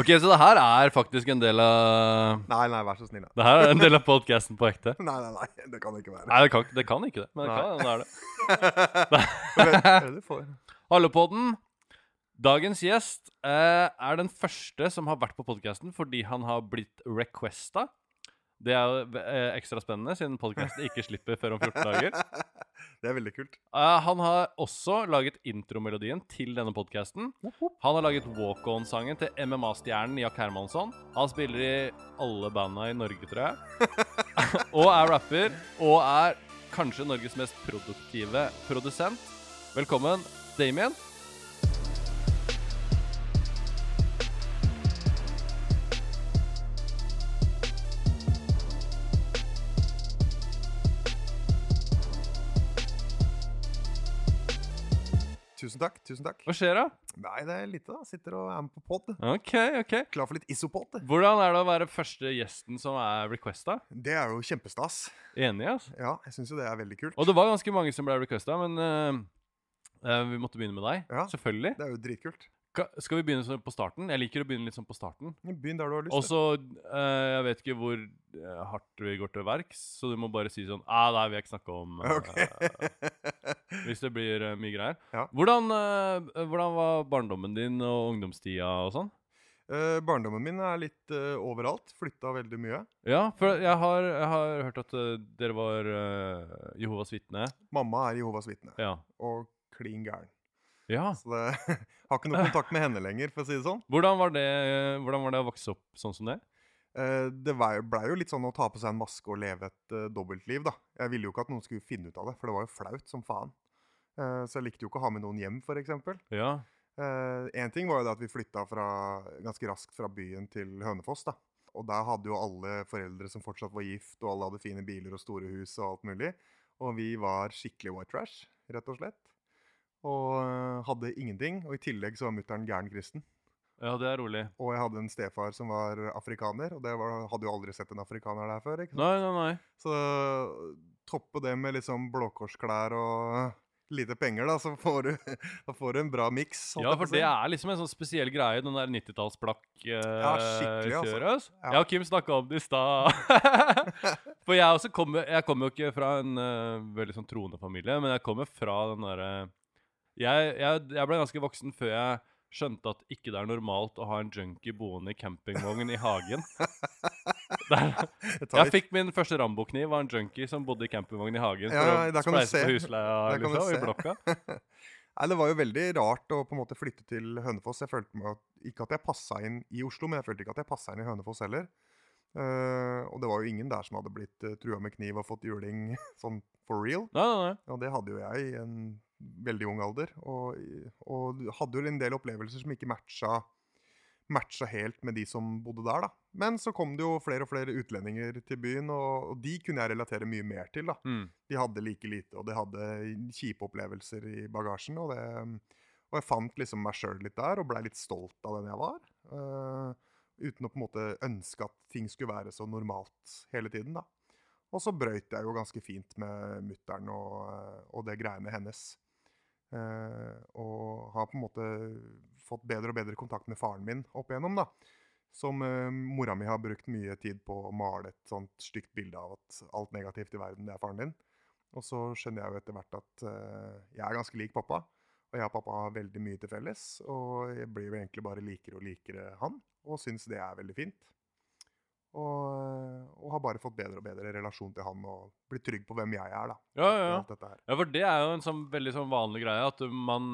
Ok, så det her er faktisk en del av Nei, nei, vær så snill. da. Det her er en del av podcasten på ekte. Nei, nei, nei, det kan det ikke være. Nei, det kan, det kan ikke det. Men det kan det er det. Du får? Hallepodden. Dagens gjest eh, er den første som har vært på podkasten fordi han har blitt requesta. Det er jo eh, ekstra spennende, siden podkasten ikke slipper før om 14 dager. Det er veldig kult. Eh, han har også laget intromelodien til denne podkasten. Han har laget walk-on-sangen til MMA-stjernen Jack Hermansson. Han spiller i alle banda i Norge, tror jeg. og er rapper. Og er kanskje Norges mest produktive produsent. Velkommen, Damien. Takk. tusen takk. Hva skjer da? Nei, det er lite, da. Sitter og er med på pod. Ok, ok. Klar for litt isopod. Hvordan er det å være første gjesten som er requesta? Det er jo kjempestas. Enig, altså. Ja, jeg syns jo det er veldig kult. Og det var ganske mange som ble requesta, men eh, vi måtte begynne med deg. Ja. Selvfølgelig. Det er jo dritkult. Ka skal vi begynne på starten? Jeg liker å begynne litt sånn på starten. Begynn der du har lyst. Og så eh, Jeg vet ikke hvor eh, hardt vi går til verks, så du må bare si sånn ah, Nei, vi har ikke snakka om eh, Ok. Hvis det blir uh, mye greier. Ja. Hvordan, uh, hvordan var barndommen din og ungdomstida og sånn? Uh, barndommen min er litt overalt. Flytta veldig mye. Ja, for jeg har, jeg har hørt at dere var Jehovas vitne. Mamma er Jehovas vitne Ja. og klin gæren. ja. Så det har ikke noe kontakt med henne lenger, for å si det sånn. Hvordan var det, hvordan var det å vokse opp sånn som det? Eh, det blei jo litt sånn å ta på seg en maske og leve et uh, dobbeltliv, da. Jeg ville jo ikke at noen skulle finne ut av det, for det var jo flaut som faen. Uh, så jeg likte jo ikke å ha med noen hjem, f.eks. Ja. En ting var jo det at vi flytta fra, ganske raskt fra byen til Hønefoss. da. Og der hadde jo alle foreldre som fortsatt var gift, og alle hadde fine biler og store hus og alt mulig. Og vi var skikkelig white trash, rett og slett. Og hadde ingenting. Og i tillegg så var mutter'n gæren kristen. Ja, det er rolig. Og jeg hadde en stefar som var afrikaner, og det var, hadde jo aldri sett en afrikaner der før. ikke sant? Nei, nei, nei. Så toppe det med liksom blåkorsklær og lite penger, da, så får du, da får du en bra miks. Ja, for det er liksom en sånn spesiell greie, den der 90-tallsplakk-kjøret. skikkelig, altså. altså. Ja. Jeg og Kim snakka om det i stad. for jeg også kommer Jeg kommer jo ikke fra en uh, veldig sånn troende familie, men jeg kommer fra den derre jeg, jeg, jeg ble ganske voksen før jeg skjønte at ikke det er normalt å ha en junkie boende i campingvogn i hagen. Der, jeg fikk min første Rambo-kniv av en junkie som bodde i campingvogn i hagen Ja, for å spleise se. på husleia liksom, og i blokka. Nei, Det var jo veldig rart å på en måte flytte til Hønefoss. Jeg følte at, Ikke at jeg passa inn i Oslo, men jeg følte ikke at jeg passa inn i Hønefoss heller. Uh, og det var jo ingen der som hadde blitt uh, trua med kniv og fått juling sånn for real. Nei, nei, nei. Og det hadde jo jeg i en veldig ung alder. Og, og hadde jo en del opplevelser som ikke matcha, matcha helt med de som bodde der, da. Men så kom det jo flere og flere utlendinger til byen, og, og de kunne jeg relatere mye mer til, da. Mm. De hadde like lite, og de hadde kjipe opplevelser i bagasjen. Og, det, og jeg fant liksom meg sjøl litt der, og blei litt stolt av den jeg var. Uh, uten å på en måte ønske at ting skulle være så normalt hele tiden, da. Og så brøyt jeg jo ganske fint med mutter'n og, og det greiene hennes. Eh, og har på en måte fått bedre og bedre kontakt med faren min opp igjennom, da. Som eh, mora mi har brukt mye tid på å male et sånt stygt bilde av at alt negativt i verden, det er faren din. Og så skjønner jeg jo etter hvert at eh, jeg er ganske lik pappa. Og jeg og pappa har veldig mye til felles. Og jeg blir jo egentlig bare likere og likere han, og syns det er veldig fint. Og, og har bare fått bedre og bedre relasjon til han og blitt trygg på hvem jeg er, da. Ja, ja, ja. Ja, for det er jo en sånn veldig sånn vanlig greie at man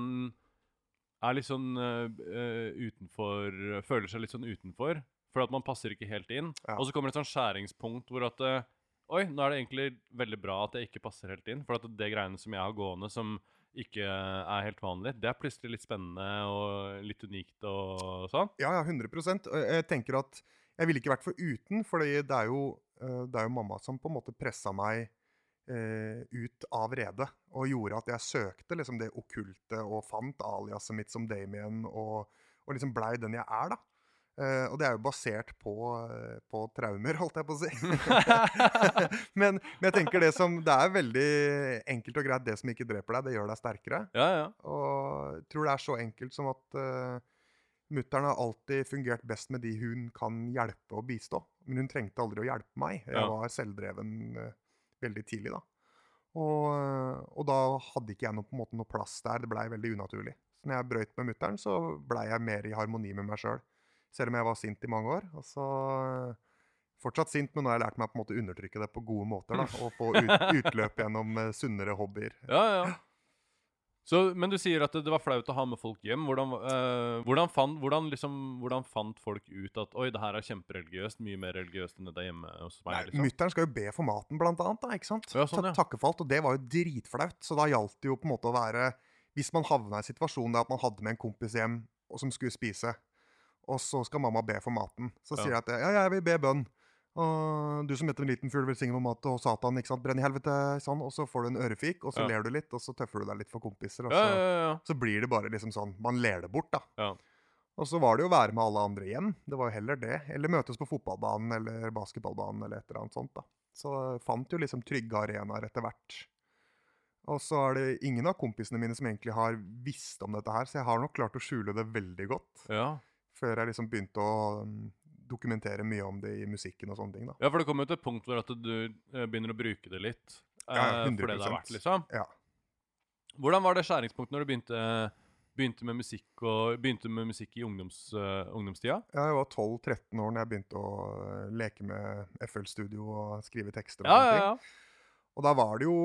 er litt sånn eh, utenfor Føler seg litt sånn utenfor. For at man passer ikke helt inn. Ja. Og så kommer det et sånn skjæringspunkt hvor at uh, Oi, nå er det egentlig veldig bra at jeg ikke passer helt inn. For at det greiene som jeg har gående som ikke er helt vanlig, det er plutselig litt spennende og litt unikt og sånn. Ja, ja, 100 Og Jeg tenker at jeg ville ikke vært foruten, for det er jo, eh, det er jo mamma som på en måte pressa meg eh, ut av redet. Og gjorde at jeg søkte liksom det okkulte og fant aliaset mitt som Damien, og, og liksom blei den jeg er, da. Eh, og det er jo basert på, på traumer, holdt jeg på å si. men, men jeg tenker det som Det er veldig enkelt og greit. Det som ikke dreper deg, det gjør deg sterkere. Ja, ja. Og jeg tror det er så enkelt som at Mutter'n har alltid fungert best med de hun kan hjelpe og bistå. Men hun trengte aldri å hjelpe meg. Jeg Ja. var selvdreven uh, veldig tidlig da. Og, eh, og da hadde ikke jeg noe, måte, noe plass der. Det blei veldig unaturlig. Så når jeg brøyt med mutter'n, så blei jeg mer i harmoni med meg sjøl. Selv om jeg var sint i mange år. Og så eh, Fortsatt sint, men nå har jeg lært meg på en måte å undertrykke det på gode måter. da, Og få ut, utløp gjennom sunnere hobbyer. Ja, ja. Så, men du sier at det, det var flaut å ha med folk hjem. Hvordan, eh, hvordan, fant, hvordan, liksom, hvordan fant folk ut at Oi, det her er kjempereligiøst. Mye mer religiøst enn det der hjemme hos Nei, meg. liksom. Mutter'n skal jo be for maten, blant annet. Da, ikke sant? Ja, sånn, ja. Takke for alt, og det var jo dritflaut. Så da gjaldt det jo på en måte å være Hvis man havna i en situasjon der at man hadde med en kompis hjem og som skulle spise, og så skal mamma be for maten, så Ja. sier jeg at ja, jeg vil be bønn. Og du som heter en liten fugl velsigne på mat og Satan, ikke sant, brenn i helvete, sånn. Og så får du en ørefik, og så Ja. ler du litt, og så tøffer du deg litt for kompiser, og så, ja, så blir det bare liksom sånn Man ler det bort, da. Ja. Og så var det jo å være med alle andre hjem. Det var jo heller det. Eller møtes på fotballbanen eller basketballbanen eller et eller annet sånt. da. Så fant jo liksom trygge arenaer etter hvert. Og så er det ingen av kompisene mine som egentlig har visst om dette her, så jeg har nok klart å skjule det veldig godt. ja. Før jeg liksom begynte å mm, dokumentere mye om det i musikken og sånne ting. da. Ja, for det kommer jo til et punkt hvor at du eh, begynner å bruke det litt. Ja, 100%. for det det er 100%. verdt, liksom. Ja. Hvordan var det skjæringspunktet når du begynte, begynte med musikk og begynte med musikk i ungdoms, uh, ungdomstida? Ja, Jeg var 12-13 år når jeg begynte å eh, leke med FL Studio og skrive tekster. og Ja, ja, ja. Og da var det jo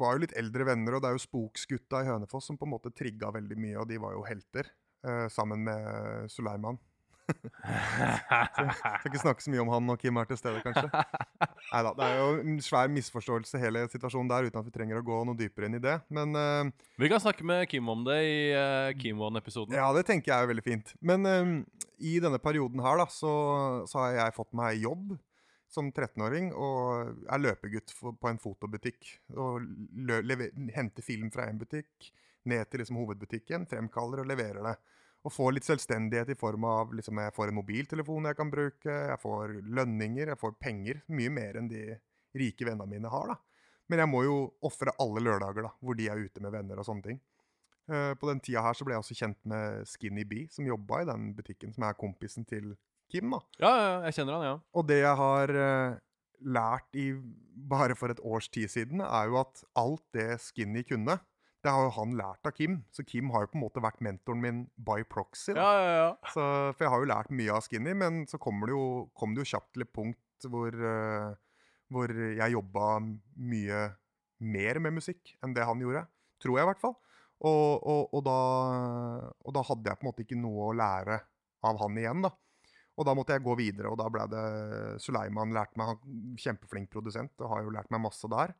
var jo litt eldre venner, og det er jo Spoksgutta i Hønefoss som på en måte trigga veldig mye, og de var jo helter. eh, sammen med Suleiman. Skal ikke snakke så mye om han når Kim er til stede, kanskje. Neida, det er jo en svær misforståelse hele situasjonen der, uten at vi trenger å gå noe dypere inn i det. Men uh, Vi kan snakke med Kim om det i uh, Kim One-episoden. ja, det tenker jeg er veldig fint. Men uh, i denne perioden her, da, så, så har jeg fått meg jobb som 13-åring og er løpegutt for, på en fotobutikk. Og lø, lever, henter film fra en butikk ned til liksom hovedbutikken, fremkaller og leverer det. Og får litt selvstendighet i form av liksom, jeg får en mobiltelefon jeg kan bruke, jeg får lønninger, jeg får penger. Mye mer enn de rike vennene mine har, da. Men jeg må jo ofre alle lørdager, da, hvor de er ute med venner og sånne ting. Eh, på den tida her så ble jeg også kjent med Skinny Bee, som jobba i den butikken, som er kompisen til Kim. da. Ja, ja, jeg kjenner han, ja. Og det jeg har eh, lært i bare for et års tid siden, er jo at alt det Skinny kunne, det har jo han lært av Kim. Så Kim har jo på en måte vært mentoren min by proxy. Ja, ja, ja. Så, for jeg har jo lært mye av Skinny, men så kommer det jo, kom det jo kjapt til et punkt hvor, uh, hvor jeg jobba mye mer med musikk enn det han gjorde. Tror jeg, i hvert fall. Og, og, og, da, og da hadde jeg på en måte ikke noe å lære av han igjen, da. Og da måtte jeg gå videre, og da ble det Suleiman lærte meg, han kjempeflink produsent, og har jo lært meg masse der.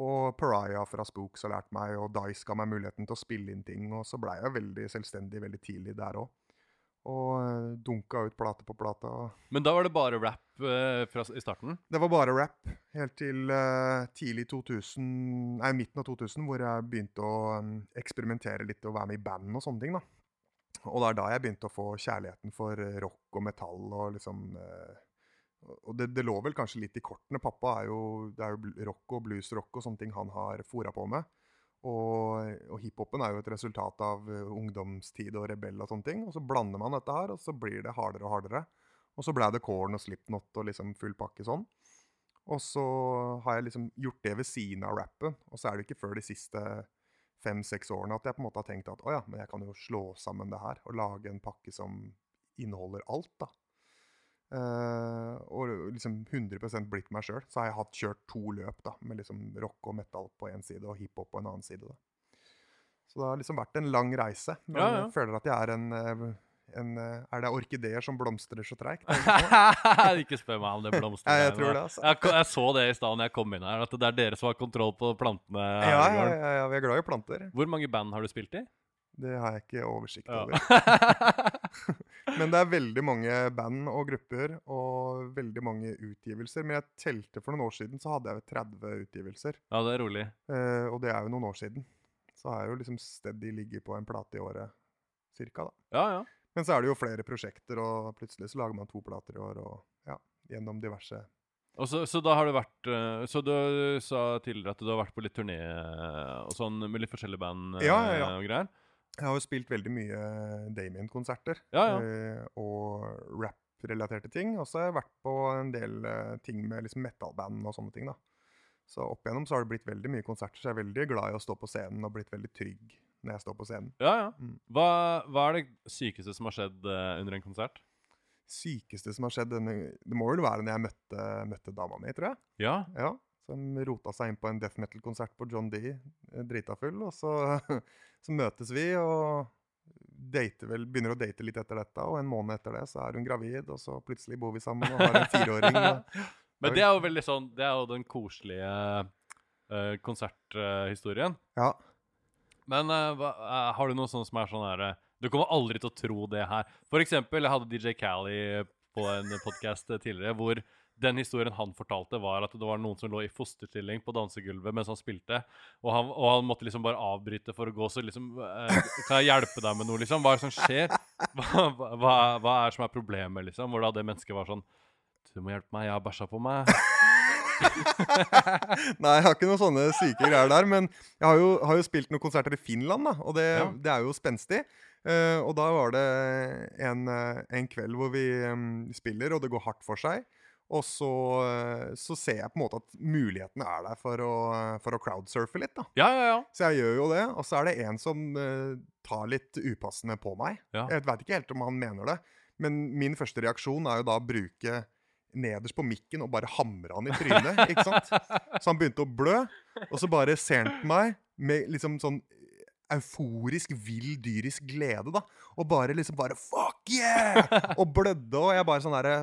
Og Pariah fra Spooks har lært meg, og Dice ga meg muligheten til å spille inn ting. Og så blei jeg veldig selvstendig veldig tidlig der òg. Og eh, dunka ut plate på plate. Men da var det bare rap eh, fra, i starten? Det var bare rap helt til eh, tidlig 2000, nei, midten av 2000, hvor jeg begynte å um, eksperimentere litt og være med i band og sånne ting. da. Og det er da jeg begynte å få kjærligheten for eh, rock og metall og liksom eh, Og det, det lå vel kanskje litt i kortene. Pappa er jo, det er jo rock og bluesrock og sånne ting han har fora på med. Og, og hiphopen er jo et resultat av eh, ungdomstid og rebell og sånne ting. Og så blander man dette her, og så blir det hardere og hardere. Og så ble det corn og Slipknot og liksom full pakke sånn. Og så har jeg liksom gjort det ved siden av rappen. Og så er det ikke før de siste fem-seks årene at jeg på en måte har tenkt at å ja, men jeg kan jo slå sammen det her og lage en pakke som inneholder alt, da. Eh, og liksom 100% blitt meg sjøl. Så har jeg hatt kjørt to løp da, med liksom rock og metal på én side og hiphop på en annen side. da. Så det har liksom vært en lang reise. Men Ja, ja. jeg føler at jeg er en, eh, en eh, Er det orkideer som blomstrer så treigt? Ikke spør meg om det blomstrer. jeg, jeg tror det, altså. Jeg, jeg så det i stad når jeg kom inn her, at det er dere som har kontroll på plantene. Ja, ja, ja, ja, vi er glad i planter. Hvor mange band har du spilt i? Det har jeg ikke oversikt Ja. over. Men det er veldig mange band og grupper og veldig mange utgivelser. Men jeg telte for noen år siden, så hadde jeg 30 utgivelser. ja, det er rolig. Eh, og det er jo noen år siden. Så har jeg jo liksom steady ligget på en plate i året, cirka, da. Ja, ja. Men så er det jo flere prosjekter, og plutselig så lager man to plater i år, og ja, gjennom diverse så, så da har du vært eh, Så du sa tidligere at du har vært på litt turné eh, og sånn med litt forskjellige band eh, Ja, ja, ja. og greier. Jeg har jo spilt veldig mye Damien-konserter. Ja, ja. eh, og rap-relaterte ting. Og så har jeg vært på en del eh, ting med liksom metal-band og sånne ting. da. Så opp igjennom så har det blitt veldig mye konserter, så jeg er veldig glad i å stå på scenen og blitt veldig trygg når jeg står på scenen. Ja, ja. Mm. Hva, hva er det sykeste som har skjedd uh, under en konsert? Sykeste som har skjedd denne Det må vel være når jeg møtte, møtte dama mi, tror jeg. Ja. Ja, Som rota seg inn på en death metal-konsert på John D. eh, Drita full. Og så, så møtes vi og vel, begynner å date litt etter dette. Og en måned etter det så er hun gravid, og så plutselig bor vi sammen og har en fireåring. og- Men det er jo veldig sånn Det er jo den koselige uh, konserthistorien. Ja. Men uh, hva, har du noe sånt som er sånn her eh, Du kommer aldri til å tro det her. For eksempel, jeg hadde DJ Cali på en podkast tidligere hvor den historien han fortalte, var at det var noen som lå i fosterstilling på dansegulvet mens han spilte, og han, og han måtte liksom bare avbryte for å gå. Så liksom eh, Kan jeg hjelpe deg med noe, liksom? Hva er det som skjer? Hva, hva, hva, er det som er problemet, liksom? Hvor da det mennesket var sånn Du må hjelpe meg, jeg har bæsja på meg. Nei, jeg har ikke noen sånne syke greier der. Men jeg har jo, har jo spilt noen konserter i Finland, da, og det, Ja. det er jo spenstig. Uh, og da var det en, eh, en kveld hvor vi um, spiller, og det går hardt for seg. Og så, eh, så ser jeg på en måte at mulighetene er der for å, for å crowdsurfe litt. da. Ja, ja, ja. Så jeg gjør jo det. Og så er det en som uh, tar litt upassende på meg. Ja. Jeg veit ikke helt om han mener det. Men min første reaksjon er jo da å bruke nederst på mikken og bare hamre han i trynet. ikke sant? Så han begynte å blø, og så bare ser han på meg med liksom sånn euforisk, vill, dyrisk glede, da. Og bare liksom bare Fuck yeah! Og blødde, og jeg bare sånn derre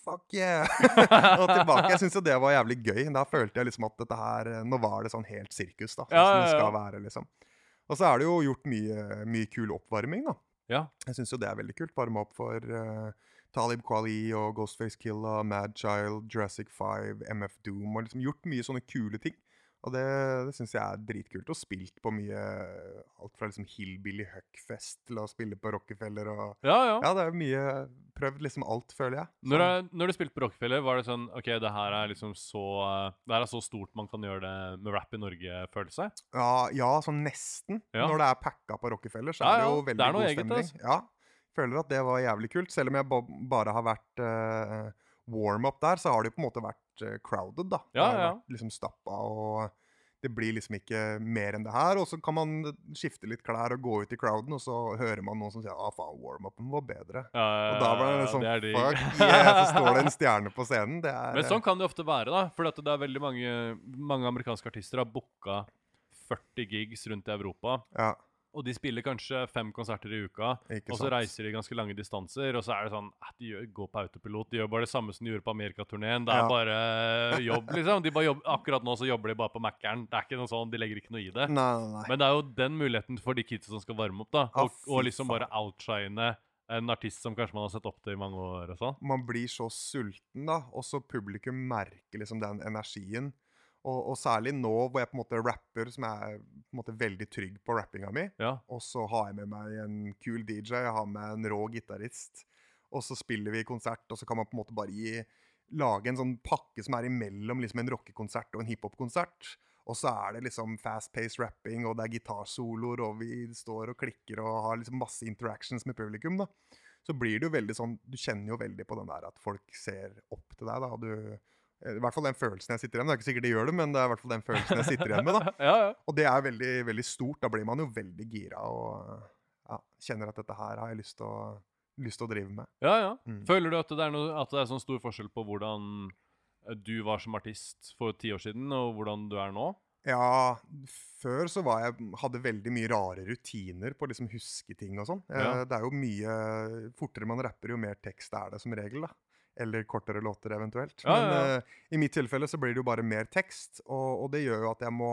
Fuck yeah! og tilbake. Jeg syns jo det var jævlig gøy. Da følte jeg liksom at dette her Nå var det sånn helt sirkus, da. Sånn Ja, som ja, det skal være, liksom. Og så er det jo gjort mye, mye kul oppvarming, da. ja. Jeg syns jo det er veldig kult. Varme opp for uh, Talib Kwali og Ghostface Killa, Madchild, Jurassic 5, MF Doom. Og liksom gjort mye sånne kule ting. Og det, det syns jeg er dritkult. Og spilt på mye Alt fra liksom Hillbilly Huckfest til å spille på Rockefeller og ja, ja. Ja, det er mye Prøvd liksom alt, føler jeg. Når, jeg, når du spilte på Rockefeller, var det sånn OK, det her er liksom så eh, Det her er så stort man kan gjøre det med rap i Norge-følelse? Ja, ja, sånn nesten. Ja. Når det er packa på Rockefeller, så er det jo det veldig noe god eget, stemning. altså. Ja, Føler at det var jævlig kult. Selv om jeg bare har vært uh, warm-up der, så har det jo på en måte vært eh, crowded, da. Ja, det har ja. vært liksom stappa, og det blir liksom ikke mer enn det her. Og så kan man skifte litt klær og gå ut i crowden, og så hører man noen som sier ah, faen, warm-upen var bedre'. Ja, Og da var det ja, sånn det. Fuck yeah! Så står det en stjerne på scenen. Det er Men sånn kan det ofte være, da. For det er veldig mange, mange amerikanske artister har booka 40 gigs rundt i Europa. Ja, Og de spiller kanskje fem konserter i uka. Og så reiser de ganske lange distanser, og så er det sånn at De gjør, går på autopilot. De gjør bare det samme som de gjorde på Amerikaturneen. Det er Ja. bare jobb, liksom. De bare jobb, akkurat nå så jobber de bare på Mækkern. Det er ikke noe sånn, De legger ikke noe i det. Nei, nei, nei. Men det er jo den muligheten for de kidsa som skal varme opp, da. Og, Og, og liksom bare outshine en artist som kanskje man har sett opp til i mange år og sånn. man blir så sulten, da. Og så publikum merker liksom den energien. Og, og særlig nå hvor jeg på en måte rapper, som jeg er på en måte veldig trygg på rappinga mi. Ja. Og så har jeg med meg en kul DJ, jeg har med en rå gitarist. Og så spiller vi konsert, og så kan man på en måte bare gi, lage en sånn pakke som er imellom liksom en rockekonsert og en hiphop-konsert. Og så er det liksom fast-paced rapping, og det er gitarsoloer, og vi står og klikker og har liksom masse interactions med publikum. da. Så blir det jo veldig sånn Du kjenner jo veldig på den der at folk ser opp til deg. da, du I hvert fall den følelsen jeg sitter igjen med. Det er ikke sikkert de gjør det, men det er i hvert fall den følelsen jeg sitter igjen med. da. ja, ja. Og det er veldig, veldig stort. Da blir man jo veldig gira og ja, kjenner at dette her har jeg lyst til å, lyst til å drive med. ja, ja. Mm. Føler du at det er, noe, at det er sånn stor forskjell på hvordan eh, du var som artist for ti år siden, og hvordan du er nå? Ja, før så var jeg Hadde veldig mye rare rutiner på å liksom huske ting og sånn. Eh, Ja. Det er jo mye Fortere man rapper, jo mer tekst er det som regel, da. Eller kortere låter, eventuelt. Ja, Men ja, ja. Uh, i mitt tilfelle så blir det jo bare mer tekst, og, og det gjør jo at jeg må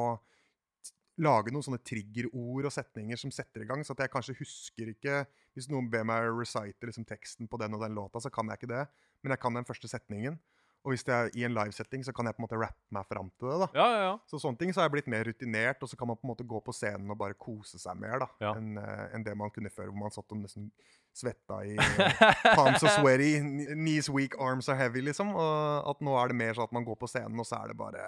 lage noen sånne triggerord og setninger som setter i gang, så at jeg kanskje husker ikke Hvis noen ber meg recite liksom teksten på den og den låta, så kan jeg ikke det, men jeg kan den første setningen. Og hvis det er i en livesetting, så kan jeg på en måte rappe meg fram til det. da. Ja, ja, ja. Så sånne ting så har jeg blitt mer rutinert, og så kan man på en måte gå på scenen og bare kose seg mer da, enn en det man kunne før, hvor man satt og nesten svetta i palms are sweaty, knees weak, arms are heavy, liksom. Og at nå er det mer sånn at man går på scenen, og så er det bare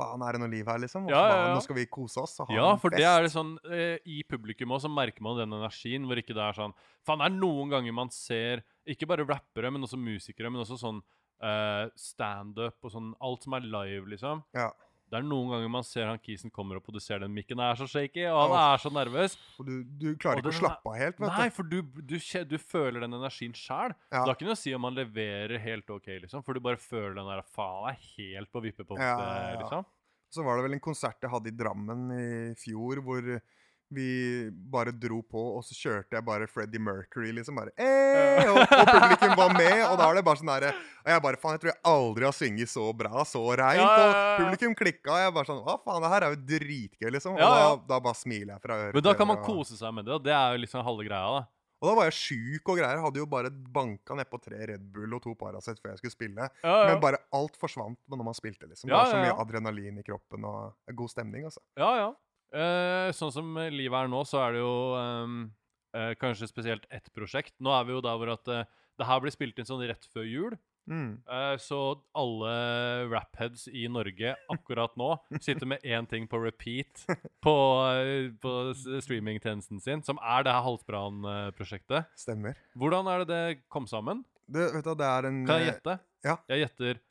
faen, er det noe liv her, liksom? Ja, ja, ja. Nå skal vi kose oss Ja, for det er det sånn eh, I publikum også så merker man den energien hvor ikke det er sånn Faen, det er noen ganger man ser ikke bare rappere, men også musikere, men også sånn eh, standup og sånn Alt som er live, liksom. Ja. Det er noen ganger man ser han kisen kommer opp, og du ser den mikken er så shaky, og han er så nervøs. Og du, du klarer Og ikke å slappe av helt, vet Nei, for du, du, du føler den energien sjæl. Ja. Ikke noe å si om han leverer helt OK, liksom, for du bare føler den der Faen, er helt på vippepunktet, ja, ja. liksom. Så var det vel en konsert jeg hadde i Drammen i fjor, hvor vi bare dro på, og så kjørte jeg bare Freddie Mercury, liksom. bare eh, og, og publikum var med, og da er det bare sånn derre Og jeg bare faen, jeg tror jeg aldri har sunget så bra, så reint. Ja, ja, ja, ja. Og publikum klikka, og jeg bare sånn Hva faen, det her er jo dritgøy, liksom. Og da, da bare smiler jeg fra øre Men da kan man kose seg med det, og det er jo liksom halve greia, da. Og da var jeg sjuk og greier. Hadde jo bare banka nedpå tre Red Bull og to Paracet før jeg skulle spille. Ja, ja. Men bare alt forsvant når man spilte, liksom. Det var så mye adrenalin i kroppen og god stemning, altså. Ja, ja. Eh, sånn som livet er nå, så er det jo um, uh, kanskje spesielt ett prosjekt. Nå er vi jo der hvor at uh, det her blir spilt inn sånn rett før jul. Mm. Så alle rapheads i Norge akkurat nå sitter med én ting på repeat på, på streamingtjenesten sin, som er det her Halsbrann-prosjektet. Stemmer. Hvordan er det det kom sammen? Det, vet du, det en Kan jeg gjette? ja. Jeg gjetter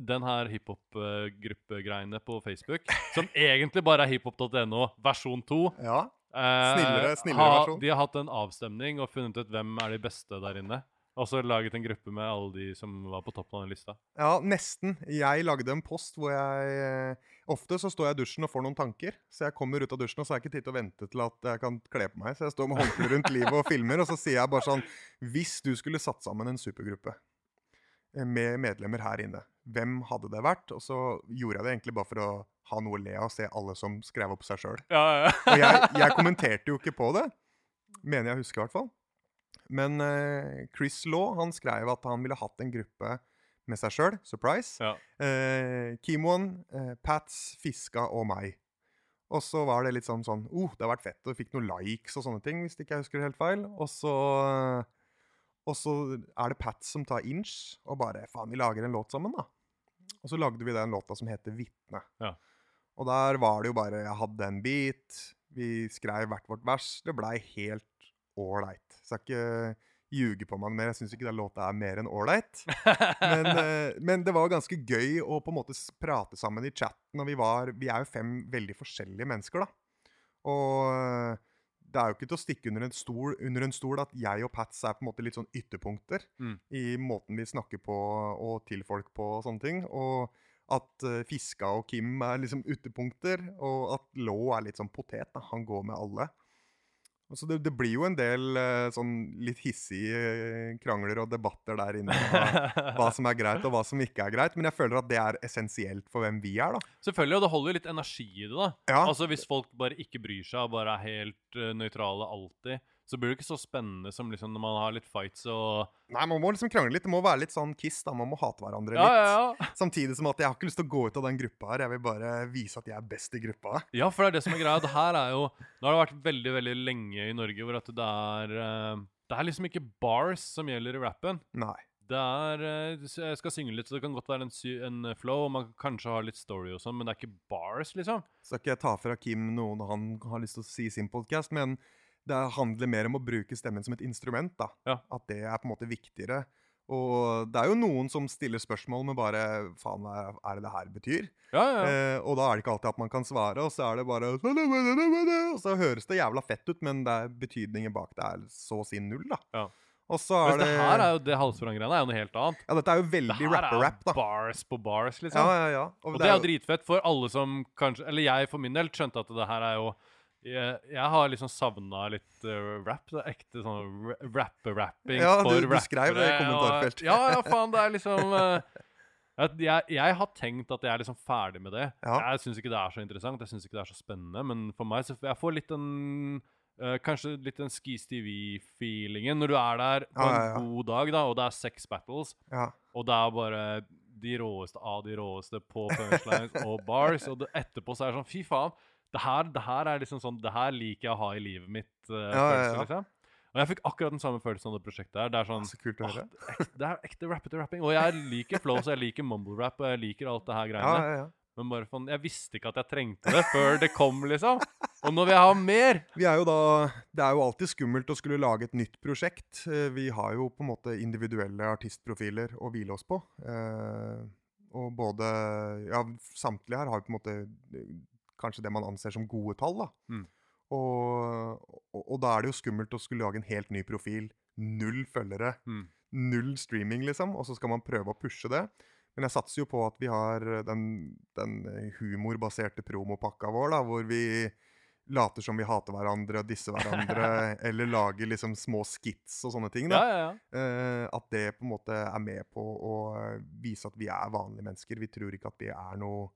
den her hiphop-gruppegreiene på Facebook, som egentlig bare er hiphop.no versjon 2. Ja. Eh, Snillere- snillere ha, versjon. De har hatt en avstemning og funnet ut hvem er de beste der inne. Og så laget en gruppe med alle de som var på toppen av den lista. ja, nesten. Jeg lagde en post hvor jeg eh, Ofte så står jeg i dusjen og får noen tanker. Så jeg kommer ut av dusjen, og så har jeg ikke tid til å vente til at jeg kan kle på meg. Så jeg står med håndkleet rundt livet og filmer, og så sier jeg bare sånn Hvis du skulle satt sammen en supergruppe med medlemmer her inne, hvem hadde det vært? Og så gjorde jeg det egentlig bare for å ha noe å le av og se alle som skrev opp seg sjøl. Ja, ja, Og jeg, jeg kommenterte jo ikke på det. Mener jeg husker, i hvert fall. Men eh, Chris Law han skrev at han ville hatt en gruppe med seg sjøl. Surprise. ja. Eh, Kimon, eh, Pats, Fiska og meg. Og så var det litt sånn sånn oh, det har vært fett. Og fikk noen likes og sånne ting, hvis ikke jeg husker det helt feil. Og så og så er det Pat som tar inch, og bare Faen, vi lager en låt sammen, da. Og så lagde vi den låta som heter 'Vitne'. Ja. Og der var det jo bare Jeg hadde en beat, vi skrev hvert vårt vers. Det blei helt ålreit. Skal ikke ljuge på meg mer. Jeg syns ikke den låta er mer enn ålreit. Men, eh, men det var ganske gøy å på en måte prate sammen i chatten. Og vi, var, vi er jo fem veldig forskjellige mennesker, da. Og det er jo ikke til å stikke under en stol, under en stol at jeg og Pats er på en måte litt sånn ytterpunkter Mm. i måten vi snakker på og til folk på og sånne ting. Og at uh, Fiska og Kim er liksom ytterpunkter, og at Law er litt sånn potet. da. Han går med alle. Og Så det, det blir jo en del eh, sånn litt hissige eh, krangler og debatter der inne. Hva, hva som er greit, og hva som ikke er greit. Men jeg føler at det er essensielt for hvem vi er, da. Selvfølgelig, og det holder jo litt energi i det, da. Ja, Altså Hvis folk bare ikke bryr seg og bare er helt uh, nøytrale alltid, så blir det ikke så spennende som liksom når man har litt fights og Nei, man må liksom krangle litt. Det må være litt sånn kiss, da. Man må hate hverandre Ja, litt. ja, ja. Samtidig som at jeg har ikke lyst til å gå ut av den gruppa her. Jeg vil bare vise at jeg er best i gruppa. Ja, for det er det som er greia. Det her er jo Nå har det vært veldig veldig lenge i Norge hvor at det er eh, Det er liksom ikke bars som gjelder i rappen. Nei. Det er eh, Jeg skal synge litt, så det kan godt være en, en flow, og man kan kanskje ha litt story og sånn, men det er ikke bars, liksom. Skal ikke jeg ta fra Kim noe når han har lyst til å si i sin podkast, men det handler mer om å bruke stemmen som et instrument. da. Ja. At det er på en måte viktigere. Og det er jo noen som stiller spørsmål med bare Faen, hva er det det her betyr? Ja, ja. Eh, og da er det ikke alltid at man kan svare, og så er det bare Og så høres det jævla fett ut, men det er betydningen bak det er så å si null, da. Ja. Og så er det det her er jo det halsbranngreiene er jo noe helt annet. Ja, dette er jo veldig er rapper-rap, da. bars på bars, liksom. Ja, ja, ja. Og det er jo dritfett for alle som kanskje Eller jeg for min del skjønte at det her er jo Jeg, jeg har liksom savna litt uh, rap. Det er ekte sånn ra- rapper-rapping Ja, for du- du skrev det i kommentarfelt. Ja, ja, faen. Det er liksom uh, jeg, jeg har tenkt at jeg er liksom ferdig med det. Ja. Jeg syns ikke det er så interessant, jeg syns ikke det er så spennende. Men for meg så jeg får litt den uh, Kanskje litt den Skis TV-feelingen når du er der på Ja, en god dag, da, og det er sex battles. Ja. Og det er bare de råeste av de råeste på punchlines og bars. Og det, etterpå så er det sånn Fy faen. Det her, det her er liksom sånn Det her liker jeg å ha i livet mitt. Uh, Ja, ja, følelse, ja. Liksom. Og jeg fikk akkurat den samme følelsen av det prosjektet her. Det er sånn Så kult å høre. det, er ekte, det er ekte rappete rapping. Og jeg liker flow, så jeg liker mumble rap, og jeg liker alt det her greiene. ja, ja. Men bare for, Jeg visste ikke at jeg trengte det før det kom, liksom. Og nå vil jeg ha mer! Vi er jo da, Det er jo alltid skummelt å skulle lage et nytt prosjekt. Eh, Vi har jo på en måte individuelle artistprofiler å hvile oss på. Eh, og både Ja, samtlige her har på en måte kanskje det man anser som gode tall, da. Mm. Og, og, og da er det jo skummelt å skulle lage en helt ny profil. Null følgere. Mm. Null streaming, liksom. Og så skal man prøve å pushe det. Men jeg satser jo på at vi har den, den humorbaserte promopakka vår, da, hvor vi later som vi hater hverandre og disser hverandre, eller lager liksom små skits og sånne ting. Da. ja, ja. Eh, at det på en måte er med på å vise at vi er vanlige mennesker. Vi tror ikke at vi er noe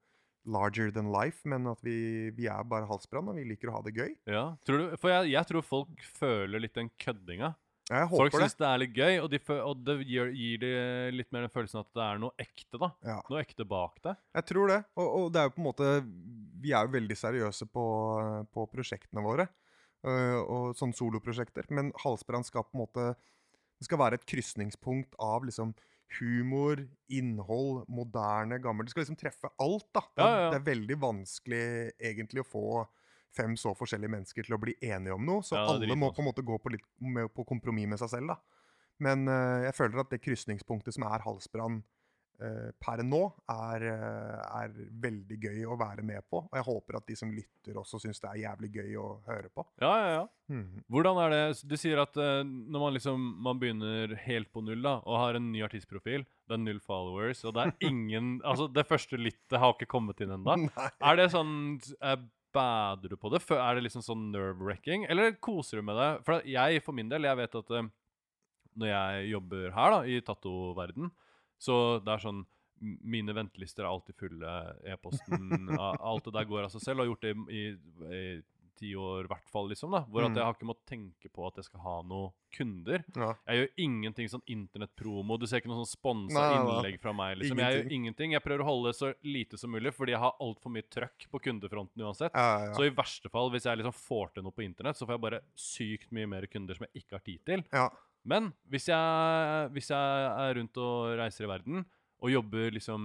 larger than life, men at vi, vi er bare halsbrann, og vi liker å ha det gøy. ja. Tror du, for jeg, jeg tror folk føler litt den køddinga. Jeg håper det. syns det er litt gøy, og, de og det gir, gir de litt mer den følelsen at det er noe ekte, da. Ja. Noe ekte bak det. Jeg tror det. Og, og det er jo på en måte Vi er jo veldig seriøse på, på prosjektene våre. øh, og sånne soloprosjekter. Men Halsbrann skal på en måte Det skal være et krysningspunkt av liksom humor, innhold, moderne, gammel Det skal liksom treffe alt, da. Det er, Ja, ja. Det er veldig vanskelig egentlig å få fem så forskjellige mennesker til å bli enige om noe. Så Ja, alle må på en måte gå på, litt, med, på kompromiss med seg selv, da. Men uh, jeg føler at det krysningspunktet som er Halsbrann eh, per nå, er, eh, er veldig gøy å være med på. Og jeg håper at de som lytter, også syns det er jævlig gøy å høre på. Ja, ja, ja. Mm. Hvordan er det Du sier at eh, når man liksom Man begynner helt på null da og har en ny artistprofil, det er null followers, og det er ingen Altså, det første lyttet har ikke kommet inn ennå. Er det sånn eh, Bader du på det? Er det liksom sånn nerve-wrecking? Eller koser du med det? For jeg, for min del, jeg vet at eh, når jeg jobber her, da, i tattoverden, så det er sånn Mine ventelister er alltid fulle. E-posten Alt det der går av seg selv. Og har gjort det i, i, i ti år, i hvert fall. liksom da, Hvor at Mm. jeg har ikke måttet tenke på at jeg skal ha noen kunder. Ja. Jeg gjør ingenting sånn internettpromo. Du ser ikke noe sånn sponsa innlegg fra meg. liksom. Jeg gjør ingenting. Jeg prøver å holde det så lite som mulig, fordi jeg har altfor mye trøkk på kundefronten uansett. Ja, ja, Så i verste fall, hvis jeg liksom får til noe på internett, så får jeg bare sykt mye mer kunder som jeg ikke har tid til. ja. Men hvis jeg, hvis jeg er rundt og reiser i verden, og jobber liksom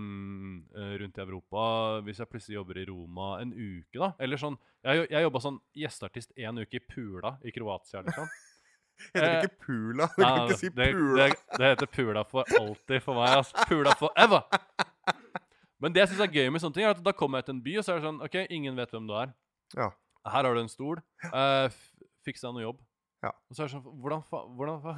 eh, rundt i Europa Hvis jeg plutselig jobber i Roma en uke, da Eller sånn Jeg, jeg jobba sånn gjesteartist en uke i Pula i Kroatia, liksom. Heter det Eh, ikke Pula? Du kan ikke si det, Pula. Det, det heter Pula for alltid for meg. Altså. Pula forever! Men det jeg syns er gøy med sånne ting, er at da kommer jeg til en by, og så er det sånn OK, ingen vet hvem du er. Ja. Her har du en stol. Uh, fiks deg noe jobb. Ja. Og så er det sånn Hvordan faen fa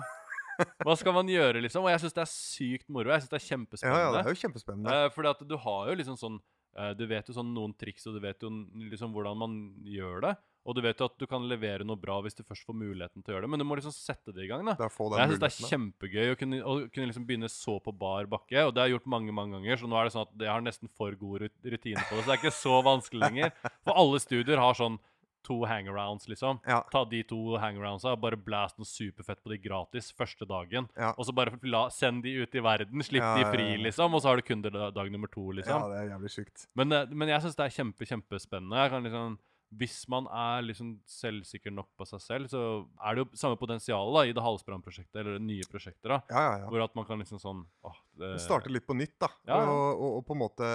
Hva skal man gjøre, liksom? Og jeg syns det er sykt moro. Jeg syns det er ja, ja, det er jo kjempespennende. Eh, fordi at du har jo liksom sånn eh, Du vet jo sånn noen triks, og du vet jo liksom hvordan man gjør det. Og du vet jo at du kan levere noe bra hvis du først får muligheten til å gjøre det. Men du må liksom sette det i gang, da. Jeg syns det er kjempegøy å kunne, å kunne liksom begynne så på bar bakke. Og det har jeg gjort mange mange ganger, så nå er det sånn at jeg har nesten for god rutine på det. Så det er ikke så vanskelig lenger. For alle studier har sånn to hangarounds, liksom. Ja. Ta de to hangaroundsa bare blast noe superfett på de gratis første dagen. Ja. Og så bare la, send de ut i verden, slipp Ja, de fri, liksom. Og så har du kunder dag nummer to, liksom. ja, det er jævlig sykt. Men, eh, men jeg syns det er kjempe, kjempespennende. Jeg kan liksom hvis man er liksom selvsikker nok på seg selv, så er det jo samme potensial da, i det Halsbrand-prosjektet eller det nye prosjekter. da, Ja, ja, ja. Hvor at man kan liksom sånn åh, det, Starte litt på nytt, da. Og, og, og på en måte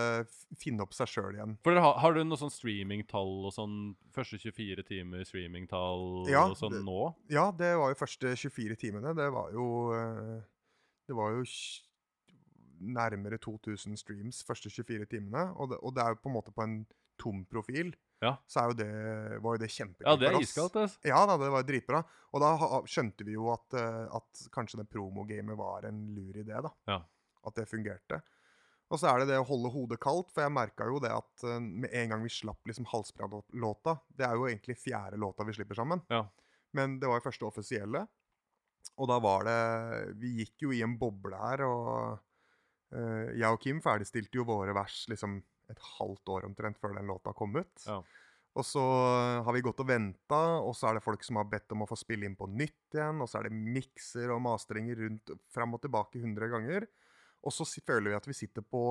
finne opp seg sjøl igjen. For har, har du noe sånn streamingtall og sånn første 24 timer streamingtall Ja, og sånn det- nå? Ja, det var jo første 24 timene. Det var jo eh, Det var jo nærmere 2000 streams første 24 timene. Og det, og det er jo på en måte på en tom profil. Ja. Så jo det, var jo det kjempegøy Ja, det er for oss. iskaldt, altså. Ja da, det var dritbra. Og da skjønte vi jo at, eh, at kanskje det promogamet var en lur idé, da. Ja. At det fungerte. Og så er det det å holde hodet kaldt, for jeg merka jo det at eh, med en gang vi slapp liksom Halsbrann-låta Det er jo egentlig fjerde låta vi slipper sammen. Ja. Men det var jo første offisielle. Og da var det Vi gikk jo i en boble her, og uh, jeg og Kim ferdigstilte jo våre vers liksom et halvt år omtrent før den låta kom ut. Ja. Og så har vi gått og venta, og så er det folk som har bedt om å få spille inn på nytt igjen. Og så er det mikser og masteringer rundt fram og tilbake 100 ganger. Og så føler vi at vi sitter på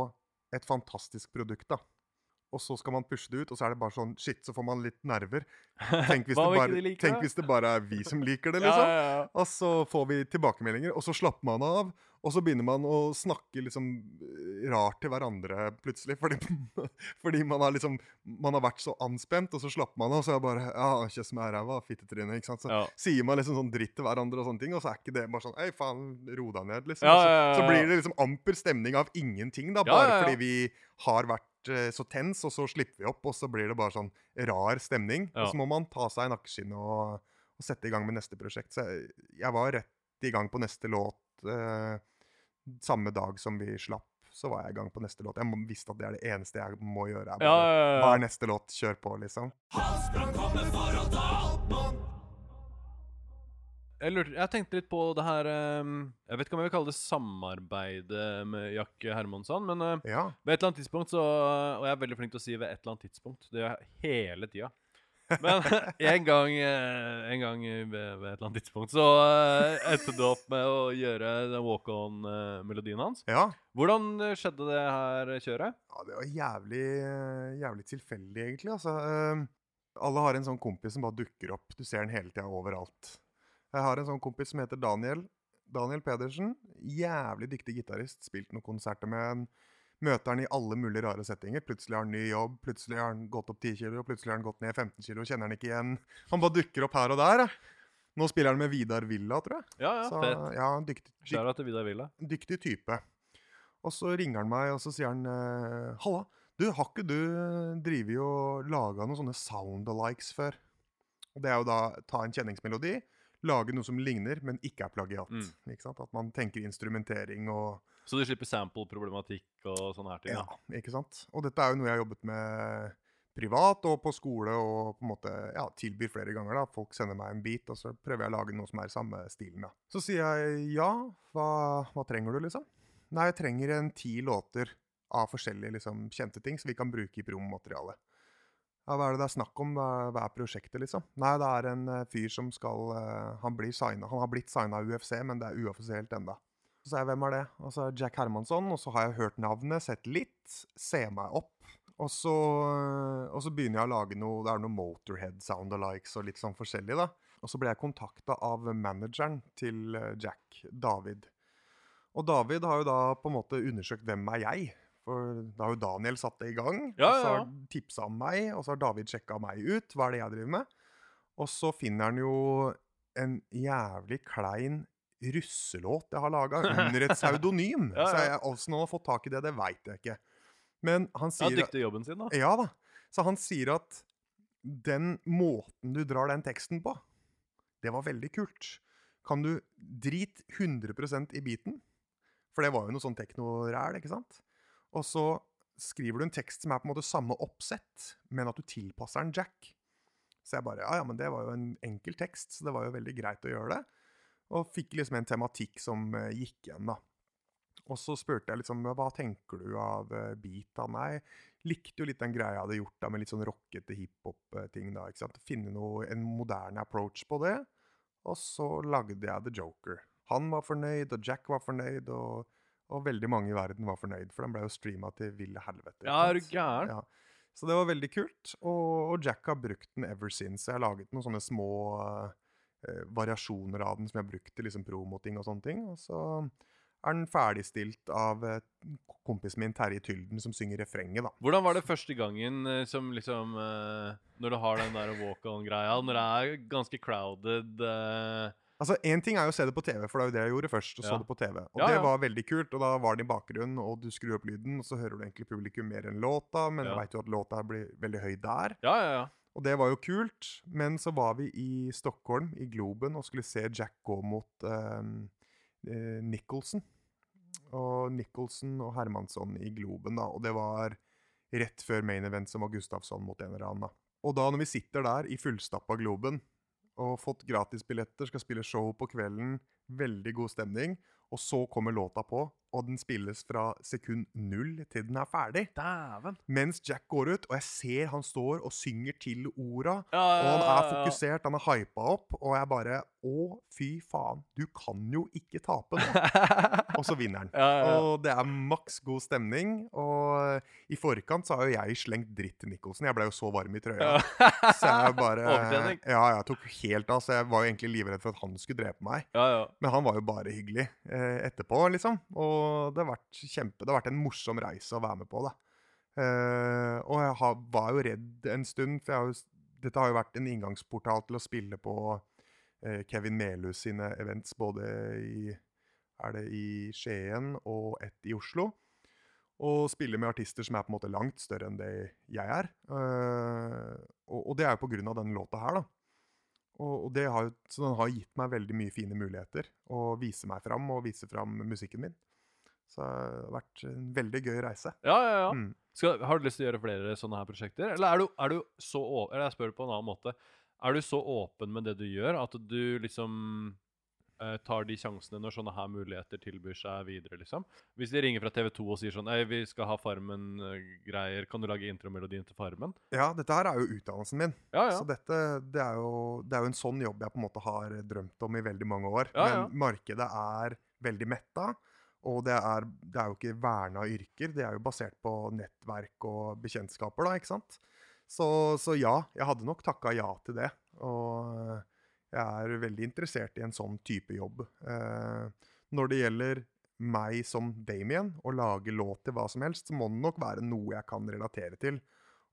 et fantastisk produkt, da. Og så skal man pushe det ut, og så er det bare sånn Shit, så får man litt nerver. Tenk hvis, det bare, de tenk hvis det bare er vi som liker det, Ja, liksom. ja, ja. Og så får vi tilbakemeldinger, og så slapper man av. Og så begynner man å snakke liksom eh, rart til hverandre plutselig. Fordi, fordi man, har liksom, man har vært så anspent, og så slapper man av. Og så er det bare Ja, kjøss meg i ræva, fittetryne. Ikke sant? Så Ja. sier man liksom sånn dritt til hverandre, og sånne ting, og så er ikke det bare sånn Ei, faen, ro deg ned, liksom. Ja, ja, så, så blir det liksom amper stemning av ingenting, da. Bare fordi vi har vært eh, så tens, og så slipper vi opp, og så blir det bare sånn rar stemning. Og så må man ta seg i nakkeskinnet og, og sette i gang med neste prosjekt. Så jeg, jeg var rett i gang på neste låt eh, samme dag som vi slapp. Så var jeg i gang på neste låt. Jeg må- visste at det er det eneste jeg må gjøre. Er Ja, bare, ja, ja, Hva er neste låt? Kjør på, liksom. Jeg, lurte, jeg tenkte litt på det her ehm, Jeg vet ikke om jeg vil kalle det samarbeidet med Jack Hermansson, men eh, Ja. ved et eller annet tidspunkt så Og jeg er veldig flink til å si 'ved et eller annet tidspunkt'. Det gjør jeg hele tida. Men en gang, eh, en gang ved, ved et eller annet tidspunkt så eh, endte du opp med å gjøre den walk-on-melodien hans. ja. Hvordan eh, skjedde det her kjøret? Ja, det var jævlig, jævlig tilfeldig, egentlig. Altså, Ehm, alle har en sånn kompis som bare dukker opp. Du ser den hele tida overalt. Jeg har en sånn kompis som heter Daniel. Daniel Pedersen. Jævlig dyktig gitarist. Spilt noen konserter med han. Møter han i alle mulige rare settinger. Plutselig har han ny jobb, plutselig har han gått opp 10 kilo, plutselig har han gått ned 15 kilo, kjenner han ikke igjen. Han bare dukker opp her og der. Nå spiller han med Vidar Villa, tror jeg. Ja, ja, Så, fett. ja, dyktig, dyk, Skjæra til Vidar Villa. dyktig type. Og så ringer han meg, og så sier han eh, Halla, du, har ikke du drevet og laga noen sånne sound-alikes før? Og det er jo da ta en kjenningsmelodi, lage noe som ligner, men ikke er plagiat. Mm. Ikke sant? At man tenker instrumentering og Så du slipper sample-problematikk og sånne her ting? Ja, da. ikke sant? Og dette er jo noe jeg har jobbet med privat og på skole og på en måte ja, tilbyr flere ganger. da. Folk sender meg en beat, og så prøver jeg å lage noe som er i samme stilen. da. Så sier jeg ja, hva, hva trenger du, liksom? Nei, jeg trenger en ti låter av forskjellige liksom, kjente ting, som vi kan bruke i promomaterialet. Ja, hva er det det er snakk om? Hva er prosjektet, liksom? Nei, det er en eh, fyr som skal eh, Han blir signet. Han har blitt signa av UFC, men det er uoffisielt enda. Så sa jeg hvem er det? Og så er Jack Hermansson, og så har jeg hørt navnet, sett litt, se meg opp. Og så, og så begynner jeg å lage noe Det er noe Motorhead sound-alikes og litt sånn forskjellig, da. Og så ble jeg kontakta av manageren til eh, Jack, David. Og David har jo da på en måte undersøkt hvem er jeg. For da har jo Daniel satt det i gang. Ja, og så har han tipsa om meg, og så har David sjekka meg ut. Hva er det jeg driver med? Og så finner han jo en jævlig klein russelåt jeg har laga under et pseudonym. Ja, ja. Så jeg, han har fått tak i det, det veit jeg ikke. Men han Ja, sier dyktig i jobben sin, da. ja da. Så han sier at den måten du drar den teksten på, det var veldig kult. Kan du drite 100% i beaten? For det var jo noe sånn teknoræl, ikke sant? Og så skriver du en tekst som er på en måte samme oppsett, men at du tilpasser den Jack. Så jeg bare Ja, ja, men det var jo en enkel tekst, så det var jo veldig greit å gjøre det. Og fikk liksom en tematikk som eh, gikk igjen, da. Og så spurte jeg liksom hva tenker du av uh, beat? da? Nei, likte jo litt den greia jeg hadde gjort da, med litt sånn rockete hiphop-ting. da, ikke sant? Finne noe, en moderne approach på det. Og så lagde jeg The Joker. Han var fornøyd, og Jack var fornøyd, og, og veldig mange i verden var fornøyd. For den ble jo streama til ville helvete. Ja, er du gæren? Ja. Så det var veldig kult. Og, og Jack har brukt den ever since. Jeg har laget noen sånne små uh, variasjoner av den som jeg har brukt til liksom promoting og sånne ting. Og så er den ferdigstilt av uh, kompisen min Terje Tylden, som synger refrenget, da. Hvordan var det første gangen uh, som liksom Når du har den der walk-on-greia, når det er ganske crowded Altså, Én ting er jo å se det på TV, for det er jo det jeg gjorde først. og Ja. det på TV. Og Ja, det var veldig kult. og Da var det i bakgrunnen, og du skrur opp lyden, og så hører du egentlig publikum mer enn låta, men Ja. veit jo at låta blir veldig høy der. Ja, ja, ja. Og det var jo kult. Men så var vi i Stockholm, i Globen, og skulle se Jack gå mot ehm, eh, Nicholson. Og Nicholson og Hermansson i Globen, da. Og det var rett før main event, som var Gustafsson mot en eller annen. da. Og da når vi sitter der i fullstappa Globen og fått gratisbilletter, skal spille show på kvelden, veldig god stemning, og så kommer låta på, og den spilles fra sekund null til den er ferdig. Daven. Mens Jack går ut, og jeg ser han står og synger til orda. Ja, Og han er ja, ja, ja. fokusert, han er hypa opp, og jeg bare Å, fy faen, du kan jo ikke tape. Og så vinner han. Ja, ja, ja. Og det er maks god stemning. Og i forkant så har jo jeg slengt dritt til Nicholson. Jeg ble jo så varm i trøya. Så jeg bare Ja, jeg tok helt av. Så jeg var jo egentlig livredd for at han skulle drepe meg. ja, ja. Men han var jo bare hyggelig eh, etterpå, liksom. Og det har vært kjempe Det har vært en morsom reise å være med på, da. Eh, og jeg har, var jo redd en stund, for har jo, dette har jo vært en inngangsportal til å spille på Kevin Melhus sine events, både i det i Skien og ett i Oslo. Og spiller med artister som er på en måte langt større enn det jeg er. Eh, og, og det er jo på grunn av denne låta her, da. Og, og det har, så den har gitt meg veldig mye fine muligheter. Å vise meg fram og vise fram musikken min. Så det har vært en veldig gøy reise. ja, ja, ja. Mm. Skal, har du lyst til å gjøre flere sånne her prosjekter? Eller er du, er du så over Eller jeg spør på en annen måte. Er du så åpen med det du gjør, at du liksom eh, tar de sjansene når sånne her muligheter tilbyr seg videre, liksom? Hvis de ringer fra TV2 og sier sånn Ei, vi skal ha Farmen-greier, kan du lage intromelodien til Farmen? Ja, dette her er jo utdannelsen min. Ja, ja. Så dette, det er, jo, det er jo en sånn jobb jeg på en måte har drømt om i veldig mange år. Ja, ja. Men markedet er veldig metta. Og det er, det er jo ikke verna yrker, det er jo basert på nettverk og bekjentskaper, da, ikke sant? Så, så ja, jeg hadde nok takka ja til det. Og jeg er veldig interessert i en sånn type jobb. Eh, når det gjelder meg som Damien, å lage låt til hva som helst, så må det nok være noe jeg kan relatere til.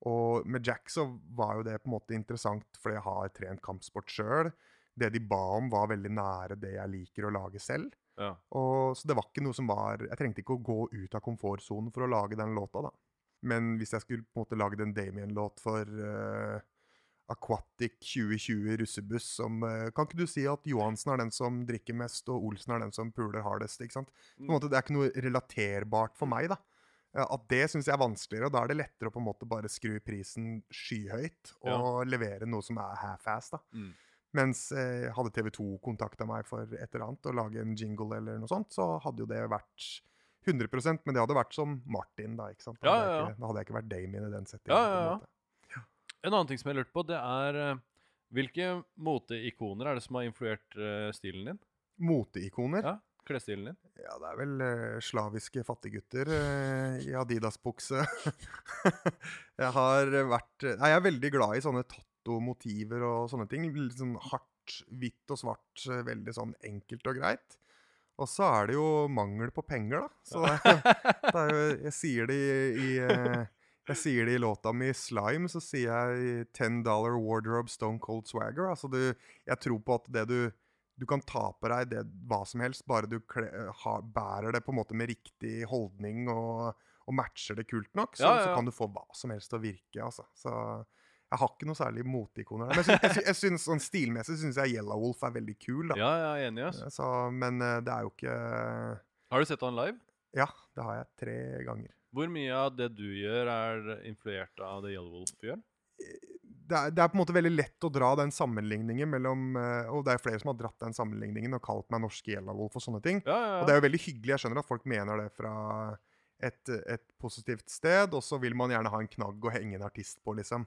Og med Jack så var jo det på en måte interessant fordi jeg har trent kampsport sjøl. Det de ba om, var veldig nære det jeg liker å lage selv. ja. Og, så det var ikke noe som var Jeg trengte ikke å gå ut av komfortsonen for å lage den låta, da. Men hvis jeg skulle på en måte lagd en Damien-låt for uh, Aquatic 2020 russebuss som uh, Kan ikke du si at Johansen er den som drikker mest, og Olsen er den som puler hardest? ikke sant? På en måte, Det er ikke noe relaterbart for meg, da. Eh, At det syns jeg er vanskeligere, og da er det lettere å på en måte bare skru prisen skyhøyt og levere noe som er half-ass. da. Mm. Mens eh, hadde TV 2 kontakta meg for et eller annet, og lage en jingle eller noe sånt, så hadde jo det vært 100% men det hadde vært som Martin, da. ikke sant? Da Ja, hadde, ja, jeg ja. ikke, da hadde jeg ikke vært Damien i den settingen. Ja, på en ja, ja. En annen ting som jeg lurte på, det er eh, hvilke moteikoner er det som har influert uh, stilen din? Moteikoner? Ja, klesstilen din? Ja, det er vel uh, slaviske fattiggutter i Adidas-bukse. jeg har vært Nei, jeg er veldig glad i sånne tatto-motiver og sånne ting. Litt sånn hardt, hvitt og svart, veldig sånn enkelt og greit. Og så er det jo mangel på penger, da. Så det, det er jo Jeg sier det i, i eh, jeg sier det i låta mi 'Slime', så sier jeg 10 dollar wardrobe stone cold swagger. Altså du, jeg tror på at det du Du kan ta på deg det, hva som helst, bare du kle, ha, bærer det på en måte med riktig holdning og, og matcher det kult nok, så, Ja, ja, så kan du få hva som helst til å virke, altså. Så jeg har ikke noe særlig moteikoner der. Men jeg synes, jeg synes, sånn stilmessig syns jeg Yellow Wolf er veldig kul, da. Ja, jeg er enig. ass. Så, men eh, det er jo ikke Har du sett han live? Ja, det har jeg tre ganger. Hvor mye av det du gjør, er influert av det Yellow Wolf gjør? det er, det er på en måte veldig lett å dra den sammenligningen mellom eh, Og det er flere som har dratt den sammenligningen og kalt meg norske Yellow-Wolf og sånne ting. Ja, ja, Og det er jo veldig hyggelig. Jeg skjønner at folk mener det fra et, et positivt sted, og så vil man gjerne ha en knagg å henge en artist på, liksom.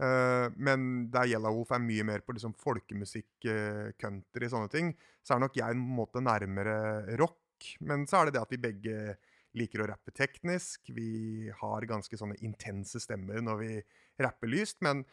Eh, men der Yellow-Wolf er mye mer på liksom folkemusikk, uh, country, sånne ting, så er nok jeg en måte nærmere rock. Men så er det det at vi begge liker å rappe teknisk. Vi har ganske sånne intense stemmer når vi rapper lyst, men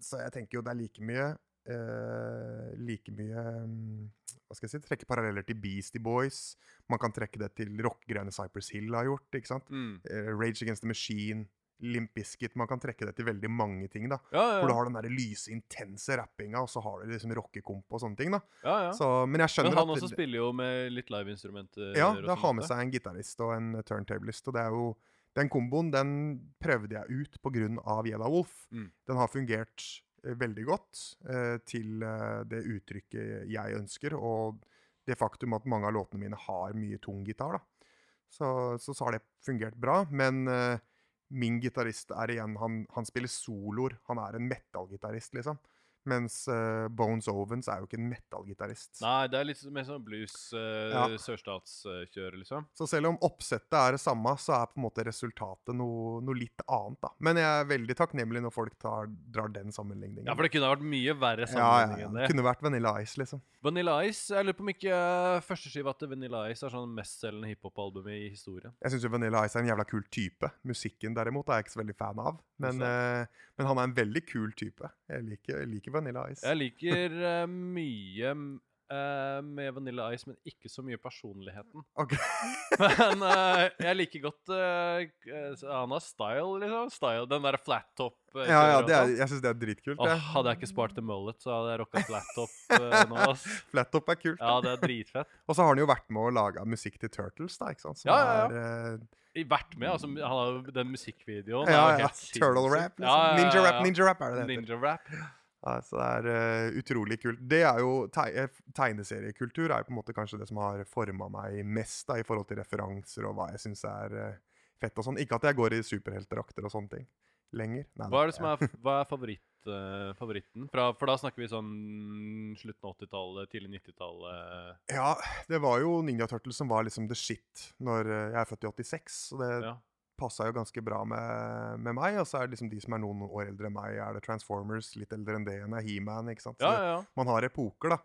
så jeg tenker jo det er like mye uh, Like mye um, Hva skal jeg si Trekke paralleller til Beastie Boys. Man kan trekke det til rockegreiene Cypress Hill har gjort. ikke sant? Mm. Rage Against the Machine, Limp Bizkit Man kan trekke det til veldig mange ting. da. Ja, ja, For du har den der lyse, intense rappinga, og så har du liksom rockekomp og sånne ting. da. ja, ja. Så, men jeg skjønner Men han at også spiller jo med litt liveinstrumenter. ja, det har med seg en gitarist og en turntablist. Og det er jo Den komboen den prøvde jeg ut pga. Yellow Wolf. Mm. Den har fungert eh, veldig godt eh, til eh, det uttrykket jeg ønsker, og det faktum at mange av låtene mine har mye tung gitar. da. Så, så, så har det fungert bra. Men eh, min gitarist er igjen han, han spiller soloer. Han er en metallgitarist, liksom. Mens uh, Bones Ovens er jo ikke en metal-gitarist. Nei, det er litt mer sånn blues, uh, Ja. sørstatskjør, liksom. Så selv om oppsettet er det samme, så er på en måte resultatet noe, noe litt annet. da. Men jeg er veldig takknemlig når folk tar, drar den sammenligningen. Ja, for det kunne vært mye verre ja, ja, sammenligning ja. enn det. kunne vært Vanilla Ice, liksom. Vanilla Ice, jeg lurer på om ikke uh, førsteskiva til Vanilla Ice er sånn mestselgende hiphop-albumet i historien. Jeg syns Vanilla Ice er en jævla kul type. Musikken derimot er jeg ikke så veldig fan av. Men, uh, men han er en veldig kul type. Jeg liker, jeg liker Vanilla Ice. Jeg liker eh, mye eh, med Vanilla Ice, men ikke så mye personligheten. Ok. Men eh, jeg liker godt eh, Han har style, liksom. Style, Den derre flat top. eh, Ja, ja, det er, jeg syns det er dritkult. Åh, jeg. hadde jeg ikke spart til mullet, så hadde jeg rocka flat top eh, nå. ass. Flat Top er kult. Ja, det er dritfett. Og så har han jo vært med å lage musikk til Turtles, da, ikke sant? Som Ja, ja, ja. er eh, I Vært med, altså. Han har jo den musikkvideoen. ja, er jo ja. helt Turtle sinnssyk. rap. Liksom. Ja, ja, ja, Ninja rap, ja. ninja rap er det det heter. Ninja rap. Ja, så det er uh, utrolig kult. Det er jo teg eh, Tegneseriekultur er jo på en måte kanskje det som har forma meg mest da, i forhold til referanser og hva jeg syns er uh, fett og sånn. Ikke at jeg går i superheltdrakter og sånne ting lenger. Nei, Hva er det som er, er favoritt, uh, favoritten? Fra, for da snakker vi sånn slutten av 80-tallet, tidlig 90-tallet. Ja, det var jo Ninja Turtles som var liksom the shit når jeg er født i 86. Så det Ja. Passa jo ganske bra med, med meg. Og så er det liksom de som er noen år eldre enn meg, er det Transformers. Litt eldre enn det igjen er He-Man. ikke sant? Ja, ja, ja. man har epoker, da.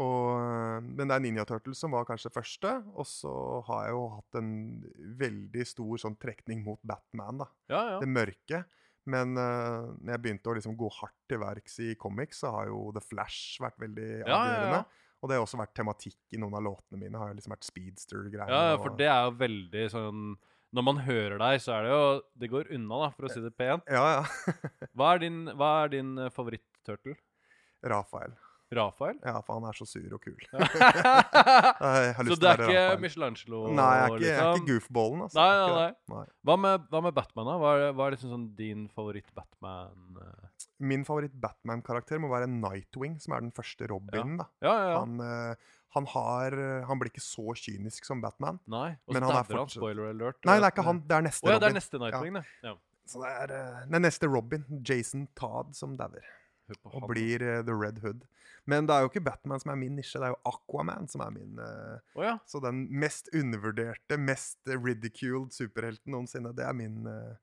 Og, men det er Ninja Turtles som var kanskje første. Og så har jeg jo hatt en veldig stor sånn trekning mot Batman, da. ja, ja. Det mørke. Men uh, når jeg begynte å liksom gå hardt til verks i comics, så har jo The Flash vært veldig avgjørende. ja. Og det har også vært tematikk i noen av låtene mine. Har jo liksom vært speedster-greier. Ja, ja, for det er jo veldig sånn Når man hører deg, så er det jo Det går unna, da, for å si det pent. Ja, ja. Hva er din, hva er din eh, favoritt-turtle? Rafael. Rafael? Ja, for han er så sur og kul. så lyst til det er ikke. Michelangelo? Nei, jeg er ikke, liksom? ikke goofballen, altså. Nei, er nei, nei. Hva med, hva med Batman, da? Hva er, hva er liksom sånn din favoritt-Batman? eh? Min favoritt-Batman-karakter må være Nightwing, som er den første Robin. da. Ja, ja, ja. Han, eh, han, har, han blir ikke så kynisk som Batman. Nei. Og Men han er fortsatt... han, spoiler alert. Nei, det er ikke han. Det er neste oh, ja, det er neste Nightwing, det. Ja. Så det er, eh, det er neste Robin, Jason Todd, som dauer. Og blir uh, The Red Hood. Men det er jo ikke Batman som er min nisje, det er jo Aquaman som er min. Uh, oh, ja. så den mest undervurderte, mest ridiculed superhelten noensinne, det er min, uh,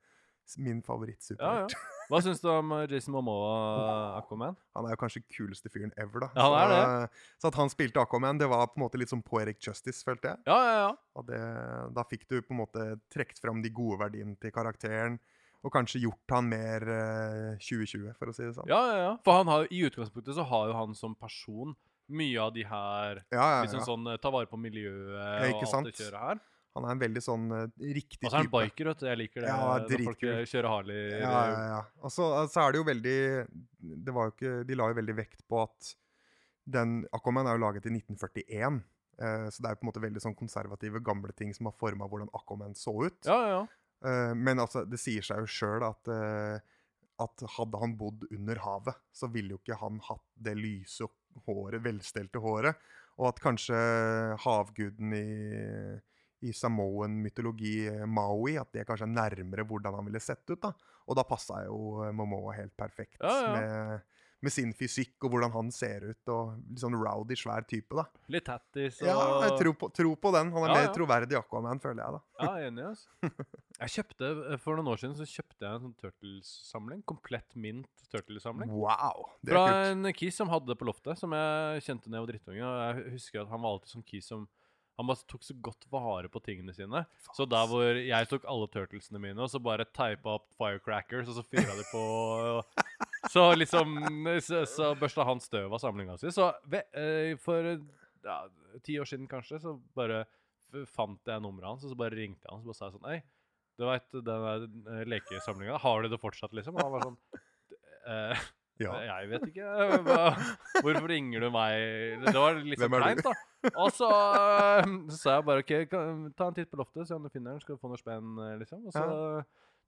min favorittsuperhelt. ja, ja. Hva syns du om eh, Jason Momoa, Aquaman? Han er jo kanskje kuleste fyren ever, da. Ja, han er så, så at han spilte Aquaman, det var på en måte litt som poetic justice, følte jeg. Ja, ja, ja. Og det, da fikk du på en måte trukket fram de gode verdiene til karakteren, og kanskje gjort han mer eh, 2020, for å si det sånn. Ja, ja, ja. For han har, i utgangspunktet så har jo han som person mye av de her ja, ja, liksom sånn eh, Ta vare på miljøet Ja, og alt det kjøret her. Han er en veldig sånn uh, riktig Og så er han biker, vet du. Jeg liker det Ja, når folk eh, kjører Harley. Ja, ja, ja. Og så, altså, er det jo veldig det var jo ikke, De la jo veldig vekt på at den Aquaman er jo laget i 1941. Uh, så det er jo på en måte veldig sånn konservative, gamle ting som har forma hvordan Aquaman så ut. Ja, ja, ja. Uh, men altså, det sier seg jo sjøl at, eh, at hadde han bodd under havet, så ville jo ikke han hatt det lyse håret, velstelte håret. Og at kanskje havguden i, i Samoan mytologi, eh, Maui, at det kanskje er nærmere hvordan han ville sett ut. da. Og da passa jo eh, Momoa helt perfekt Ja, ja. Med, med sin fysikk og hvordan han ser ut. og Litt sånn rowdy, svær type, da. Litt tattis og Ja, jeg tror på, tror på den. Han er Ja, mer troverdig Aquaman, føler jeg, da. Ja, enig, altså. Jeg kjøpte, eh, For noen år siden så kjøpte jeg en sånn Turtles-samling. Komplett mint Turtles-samling. Wow! Det er Fra kult. en kis som hadde det på loftet, som jeg kjente da jeg var drittunge. Og jeg husker at han var alltid sånn kis som Han bare tok så godt vare på tingene sine. Så der hvor jeg tok alle turtlesene mine og så bare teipa opp firecrackers, og så fyra de på Så liksom Så, så børsta han støv av samlinga si. Så eh, for ja, ti år siden kanskje, så bare fant jeg nummeret hans, og så bare ringte jeg han og så bare sa sånn Hei, du veit den der lekesamlinga, har du det fortsatt, liksom? Og han var sånn eh, Ja. jeg vet ikke. Hva, hvorfor ringer du meg? Det var litt sånn Hvem er kleint, da. Og så, øh, sa jeg bare OK, ta en titt på loftet, se om du finner den, skal du få noe spenn, liksom. Og så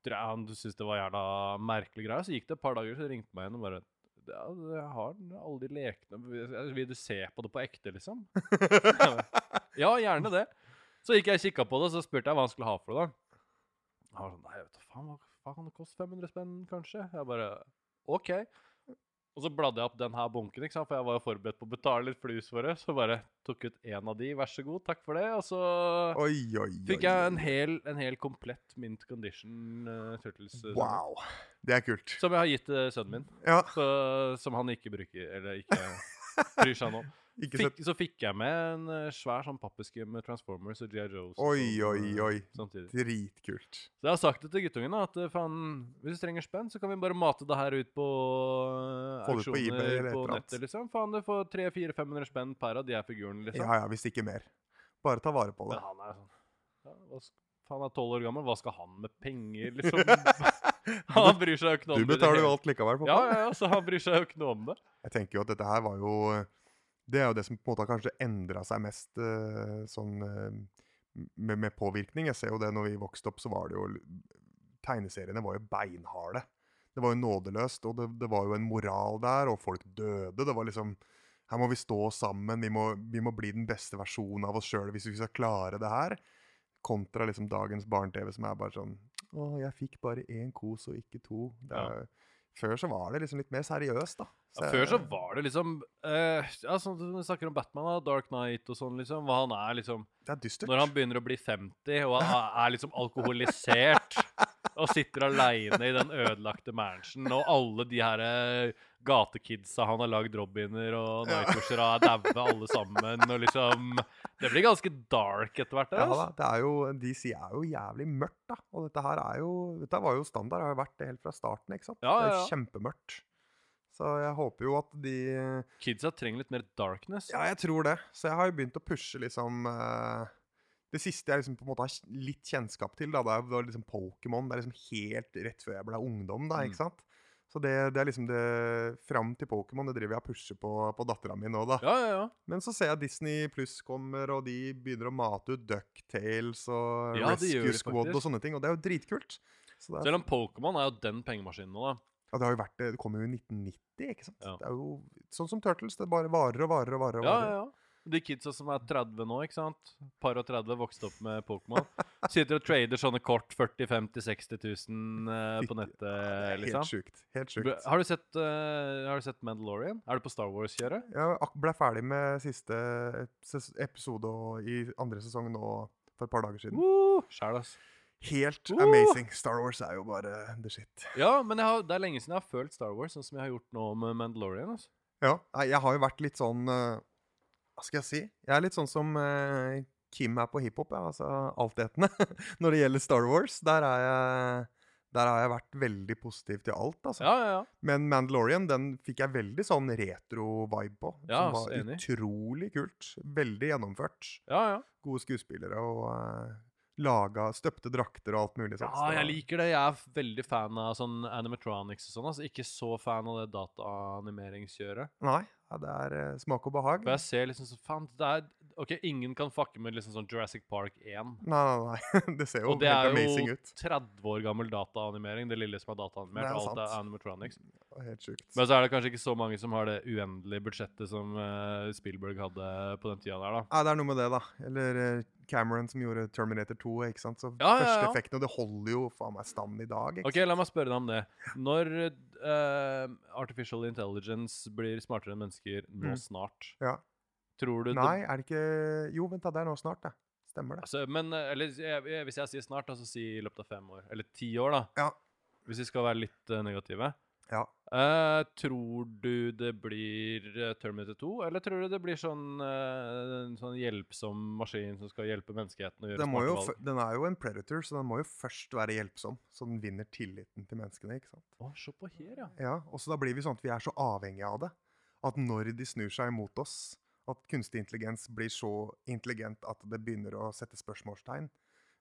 tror jeg han syntes det var jævla merkelig greie. Så gikk det et par dager, så ringte han meg igjen og bare ja, jeg har alle de lekene Vil- du se på det på ekte, liksom? ja, gjerne det. Så gikk jeg og kikka på det, og så spurte jeg hva han skulle ha for det. da. Han var sånn Nei, vet du faen, hva, hva kan det koste? 500 spenn, kanskje? Jeg bare OK. Og så bladde jeg opp den her bunken, ikke sant? for jeg var jo forberedt på å betale litt flus for det. Så bare tok ut én av de, vær så god, takk for det. Og så Oi, oi, oi. fikk jeg en hel, en hel komplett mint condition uh, Turtles. Uh, Wow. Det er kult. Som jeg har gitt til sønnen min. Ja, Så, som han ikke bruker, eller ikke bryr seg om. Fikk, så fikk jeg med en eh, svær sånn pappeske med Transformers og G.I. Joes. Oi, sånn, oi, eh, oi. Samtidig. Dritkult. Så jeg har sagt det til guttungen, at eh, faen, hvis du trenger spenn, så kan vi bare mate det her ut på på eBay auksjoner et på nettet, liksom. Faen, du får 300-400-500 spenn per av de her figurene, liksom. Ja ja, hvis ikke mer. Bare ta vare på Men det. han er sånn ja, hva sk- Han er tolv år gammel, hva skal han med penger, liksom? han bryr seg jo ikke noe om det. Du betaler jo alt likevel. pappa. Ja, ja, ja, så han bryr seg jo ikke noe om det. Jeg tenker jo at dette her var jo Det er jo det som på en måte har kanskje endra seg mest eh, sånn eh, med, med påvirkning. Jeg ser jo det når vi vokste opp, så var det jo Tegneseriene var jo beinharde. Det var jo nådeløst, og det, det var jo en moral der, og folk døde. Det var liksom Her må vi stå sammen, vi må, vi må bli den beste versjonen av oss sjøl hvis vi skal klare det her. Kontra liksom dagens barne-TV som er bare sånn Å, jeg fikk bare én kos og ikke to. Det Ja. Før så var det liksom litt mer seriøst, da. Ja, før så var det liksom eh, ja, sånn som du snakker om Batman, da, Dark Knight og sånn, liksom. Hva han er, liksom Det er dystert. Når han begynner å bli 50 og han er- liksom alkoholisert og sitter aleine i den ødelagte mansion, og alle de her eh, gatekidsa han har lagd Robiner og Ja. Nightwatcher av, er daue alle sammen, og liksom Det blir ganske dark etter hvert. der, Ja altså. det er jo, DC er jo jævlig mørkt, da. Og dette her er jo Dette var jo standard, har jo vært det helt fra starten, ikke sant? Ja, Det er ja, jo er kjempemørkt. Så jeg håper jo at de Kidsa trenger litt mer darkness. Ja, jeg tror det. Så jeg har jo begynt å pushe liksom eh, Det siste jeg liksom på en måte har litt kjennskap til, da, det er liksom Pokémon. Det er liksom helt rett før jeg ble ungdom, da, Mm. ikke sant? Så det, det er liksom det Fram til Pokémon, det driver jeg og pusher på, på dattera mi nå, da. Ja, ja, ja. Men så ser jeg Disney Pluss kommer, og de begynner å mate ut Ducktales og Ja, Rescue Squad og sånne ting, og det er jo dritkult. Så det, er, Selv om Pokémon er jo den pengemaskinen nå, da. ja, det har jo vært det, det kommer jo i 1990, ikke sant? Ja. Det er jo sånn som Turtles, det bare varer og varer og varer. og Ja, varer. ja, ja. De kidsa som er 30 nå, ikke sant? Par og 30, vokste opp med Pokémon. Sitter og trader sånne kort 40 50 60 000 eh, på nettet, Helt liksom. sjukt. Helt sjukt. Har du sett, eh, har du sett Mandalorian? Er du på Star Wars-kjøret? Jeg ble ferdig med siste episode i andre sesong nå for et par dager siden. Uh, Sjæl, ass. Helt Uh! amazing. Star Wars er jo bare the shit. Ja, men har, det er lenge siden jeg har følt Star Wars, sånn som jeg har gjort nå med Mandalorian. Altså. Ja, jeg har jo vært litt sånn eh, Hva skal jeg si? Jeg er litt sånn som eh, Kim er på hiphop, ja, altså altetende. Når det gjelder Star Wars, der er jeg der har jeg vært veldig positiv til alt, altså. Ja, ja, ja. Men Mandalorian den fikk jeg veldig sånn retro-vibe på. Ja, som var enig. utrolig kult. Veldig gjennomført. ja, ja. Gode skuespillere og uh, laga støpte drakter og alt mulig sånt. Ja, jeg liker det. Jeg er veldig fan av sånn animatronics og sånn. Altså, ikke så fan av det dataanimeringskjøret. Nei, ja, det er eh, smak og behag. For jeg ser liksom så Faen, det er OK, ingen kan fucke med liksom sånn Jurassic Park 1. Nei, nei, nei. Det ser jo Og det helt er amazing jo ut. 30 år gammel dataanimering, det lille som er dataanimert. Det er alt er sant. animatronics. Helt sjukt. Men så er det kanskje ikke så mange som har det uendelige budsjettet som eh, Spielberg hadde på den tida der, da. Nei, det er noe med det, da. Eller eh, Cameron som gjorde Terminator 2, ikke sant. Så Ja, første ja. effekten, og det holder jo faen meg stand i dag. Ikke Ok, La meg spørre deg om det. Når uh, artificial intelligence blir smartere enn mennesker nå Mm. snart, Ja. tror du Nei, er det ikke Jo, vent da, det er nå snart, det. Stemmer det. Altså, men eh, eller, jeg, Hvis jeg sier snart, altså si i løpet av fem år. Eller ti år, da. Ja. Hvis vi skal være litt uh, negative. Ja. Uh, tror du det blir eh, Terminator 2, eller tror du det blir sånn, uh, en sånn hjelpsom maskin som skal hjelpe menneskeheten å gjøre Den, smarte valg? den er jo en predator, så den må jo først være hjelpsom. Så den vinner tilliten til menneskene. ikke sant? Å, se på her, ja. Ja, og så da blir vi sånn at vi er så avhengige av det. At når de snur seg imot oss, at kunstig intelligens blir så intelligent at det begynner å sette spørsmålstegn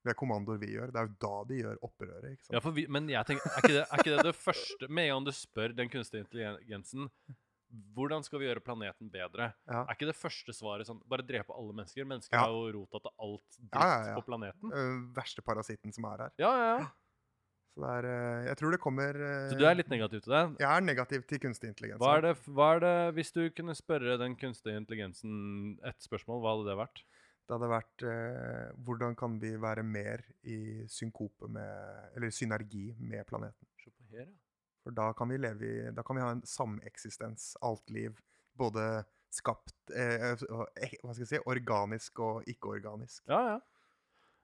ved kommandoer vi gjør. Det er jo da de gjør opprøret. ikke sant? ja vi, men jeg tenker, er ikke, det, er ikke det det første Med en gang du spør den kunstige intelligensen hvordan skal vi gjøre planeten bedre, Ja. er ikke det første svaret sånn Bare drepe alle mennesker? Mennesker Ja. har jo rota til alt dritt Ja, ja, ja. på planeten. Uh, verste parasitten som er her. Ja, ja, ja. Så det er øh, Jeg tror det kommer Så du er litt negativ til det? Jeg er negativ til kunstig intelligens. Hva er, det, hva er det Hvis du kunne spørre den kunstige intelligensen et spørsmål, hva hadde det vært? Det hadde vært eh, Hvordan kan vi være mer i synkope med Eller synergi med planeten? Se på her, ja. For da kan vi leve i Da kan vi ha en sameksistens. Alt liv. Både skapt eh, eh, Hva skal jeg si? Organisk og ikke-organisk. Ja, ja.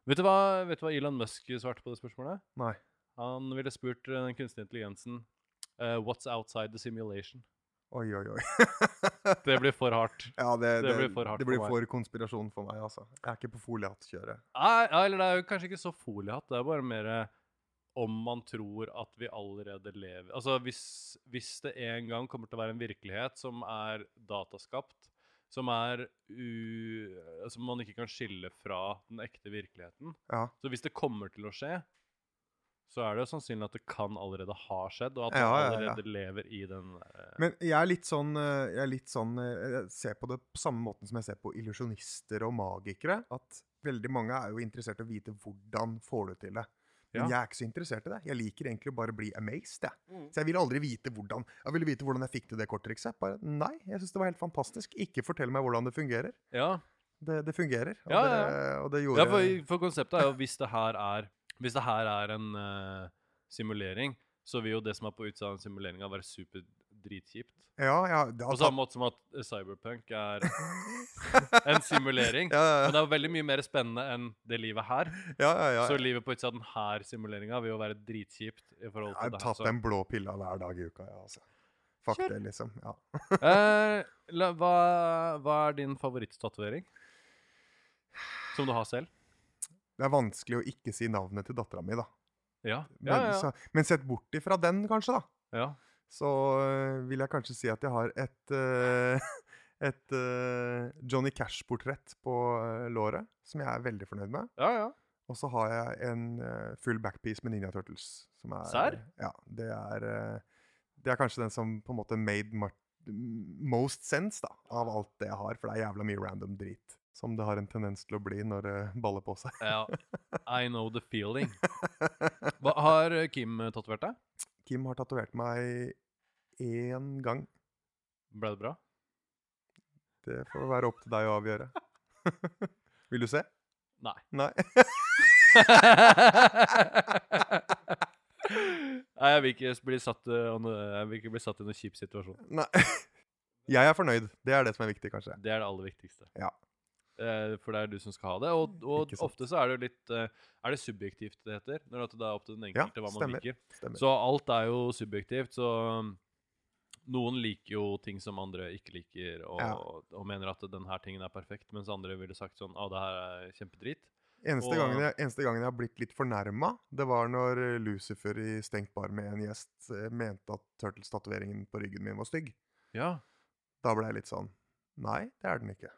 Vet du, hva, vet du hva Elon Musk svarte på det spørsmålet? Nei. Han ville spurt eh, den kunstige intelligensen uh, What's outside the simulation? Oi, oi, oi. Det blir for hardt. ja, det, det det, blir for hardt det for blir meg. for konspirasjon for meg, altså. Jeg er ikke på foliehattkjøret. Nei, ja, eller det er jo kanskje ikke så foliehatt. Det er bare mer eh, om man tror at vi allerede lever Altså hvis, hvis det en gang kommer til å være en virkelighet som er dataskapt, som er u... Som man ikke kan skille fra den ekte virkeligheten Ja. Så hvis det kommer til å skje, så er det sannsynlig at det kan allerede ha skjedd, og at Ja, man ja, ja. allerede lever i den der, eh, Men jeg er litt sånn eh, Jeg er litt sånn eh, Jeg ser på det på samme måten som jeg ser på illusjonister og magikere. At veldig mange er jo interessert i å vite hvordan får du til det. Men Ja. jeg er ikke så interessert i det. Jeg liker egentlig å bare bli amazed. Jeg. Mm. Så jeg vil aldri vite hvordan Jeg ville vite hvordan jeg fikk til det korttrikset. Bare nei, jeg syns det var helt fantastisk. Ikke fortell meg hvordan det fungerer. Ja, Det, det fungerer. Og, Ja, ja, det, og det gjorde ja for, for konseptet er jo hvis det her er Hvis det her er en uh, simulering, så vil jo det som er på utsida av simuleringa, være super dritkjipt. Ja, ja, det På samme måte som at eh, Cyberpunk er en simulering. ja, ja, Men det er jo veldig mye mer spennende enn det livet her. ja, ja, ja. Så livet på utsida av denne simuleringa vil jo være dritkjipt. i forhold til det her. Jeg har tatt den blå pilla hver dag i uka, ja, altså. Fuck det, liksom. Ja. Eh, la, hva, hva er din favorittstatovering? Som du har selv? Det er vanskelig å ikke si navnet til dattera mi, da. Ja. Men, Ja, ja. Så, men sett bort ifra den, kanskje, da. ja. Så øh, vil jeg kanskje si at jeg har et øh, Et øh, Johnny Cash-portrett på låret, som jeg er veldig fornøyd med. ja, ja. Og så har jeg en full backpiece med Ninja Turtles. Som er, Sær? Ja. Det er, det er kanskje den som på en måte made mar- most sense da, av alt det jeg har, for det er jævla mye random drit. Som det har en tendens til å bli når det baller på seg. ja. I know the feeling. Hva, har eh, Kim eh, tatovert deg? Kim har tatovert meg én gang. Ble det bra? Det får være opp til deg å avgjøre. Vil du se? Nei. Nei. Nei, jeg vil ikke bli satt, eh, ikke bli satt i noen kjip situasjon. Nei. Jeg er fornøyd. Det er det som er viktig, kanskje. Det er det aller viktigste. Ja. Eh, For det er du som skal ha det. Og, og ofte så er det jo litt eh, Er det subjektivt det heter? Når det er opp til den Ja, enkelte hva man stemmer. liker. Stemmer. Så alt er jo subjektivt. Så um, noen liker jo ting som andre ikke liker, og, Ja. og mener at den her tingen er perfekt, mens andre ville sagt sånn Å, det her er kjempedrit. Eneste, og- gangen jeg, eneste gangen jeg har blitt litt fornærma, det var når eh, Lucifer i Stengt bar med en gjest mente at Turtles-tatoveringen på ryggen min var stygg. Ja. Da ble jeg litt sånn Nei, det er den ikke.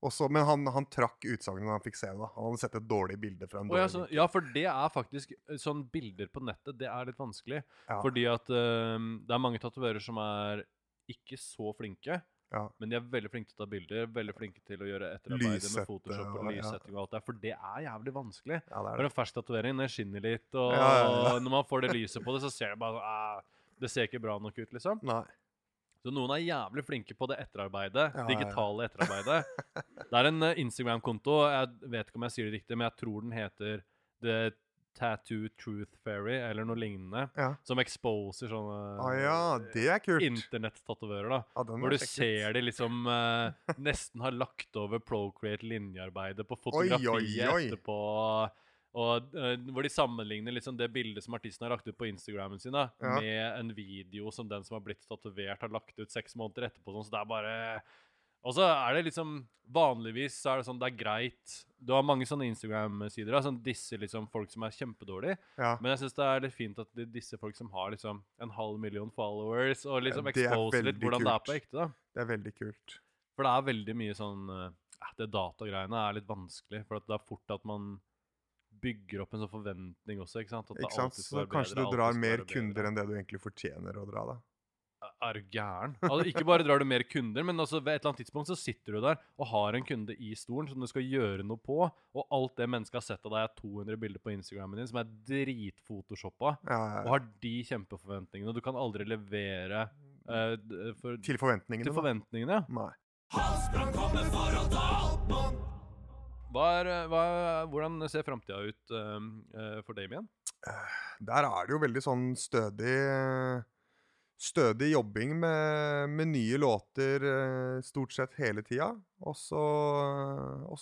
Også, men han, han trakk utsagnet når han fikk se det. da. Han hadde sett et dårlig bilde fra en Å, ja, dårlig så, ja, for det er faktisk eh, Sånn bilder på nettet, det er litt vanskelig. Ja, Fordi at um, det er mange tatoverer som er ikke så flinke, ja. men de er veldig flinke til å ta bilder. Veldig flinke til å gjøre etterarbeidet med Photoshop og og- lyssetting og alt det. For det er jævlig vanskelig. ja, det er For det. en fersk tatovering, den skinner litt, og Ja, ja, ja. når man får det lyset på det, så ser det bare ah, Det ser ikke bra nok ut, liksom. Nei. Så noen er jævlig flinke på det etterarbeidet. Ja, digitale ja. etterarbeidet. Det er en eh, Instagram-konto, jeg vet ikke om jeg sier det riktig, men jeg tror den heter The Tattoo Truth Fairy, eller noe lignende. Ja. Som exposer sånne Ah, ja, det er internett-tatovører, da. Ja, Hvor du ser de liksom uh, nesten har lagt over Procreate linjearbeidet på Oi, oi, oi. etterpå. Og uh, hvor de sammenligner liksom det bildet som artisten har lagt ut på Instagramen sin, da, Ja. med en video som den som har blitt tatovert, har lagt ut seks måneder etterpå. Sånn, så det er bare Og så er det liksom Vanligvis så er det sånn det er greit Du har mange sånne Instagram-sider da, sånn disser liksom folk som er kjempedårlige. Ja. Men jeg syns det er litt fint at de disser folk som har liksom en halv million followers, og liksom Ja, det er expose litt hvordan hvordan det er på ekte. da Det er veldig kult. For det er veldig mye sånn uh, Det datagreiene er litt vanskelig, for at det er fort at man bygger opp en sånn forventning også, ikke sant? At det Ikke sant? Så kanskje bedre, du drar mer kunder enn det du egentlig fortjener å dra, da. Er du gæren? Altså, ikke bare drar du mer kunder, men altså ved et eller annet tidspunkt så sitter du der og har en kunde i stolen som du skal gjøre noe på, og alt det mennesket har sett av deg, er 200 bilder på Instagrammen din som er dritphotoshoppa, Ja, og ja, har de kjempeforventningene, og du kan aldri levere uh, for, Til forventningene, til da. forventningene. Nei. Hva er, eh, hva, hvordan ser framtida ut uh, eh, for Damien? Der er det jo veldig sånn stødig Stødig jobbing med, med nye låter eh, stort sett hele tida. Og så,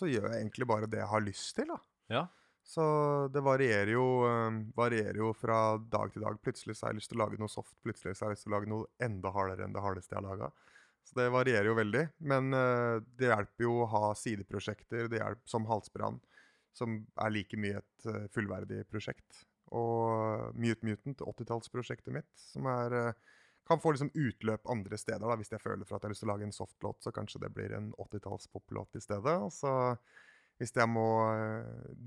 gjør jeg egentlig bare det jeg har lyst til, da. Ja. Så det varierer jo, eh, varierer jo fra dag til dag. Plutselig så har jeg lyst til å lage noe soft, plutselig så har jeg lyst til å lage noe enda hardere enn det hardeste jeg har laga. Så det varierer jo veldig. Men eh, det hjelper jo å ha sideprosjekter det hjelper, som Halsbrann, som er like mye et eh, fullverdig prosjekt. Og Mute Mutant, 80-tallsprosjektet mitt, som er eh, kan få liksom utløp andre steder. da, Hvis jeg føler for at jeg har lyst til å lage en softlåt, så kanskje det blir en 80-talls-poplåt i stedet. Og så hvis jeg må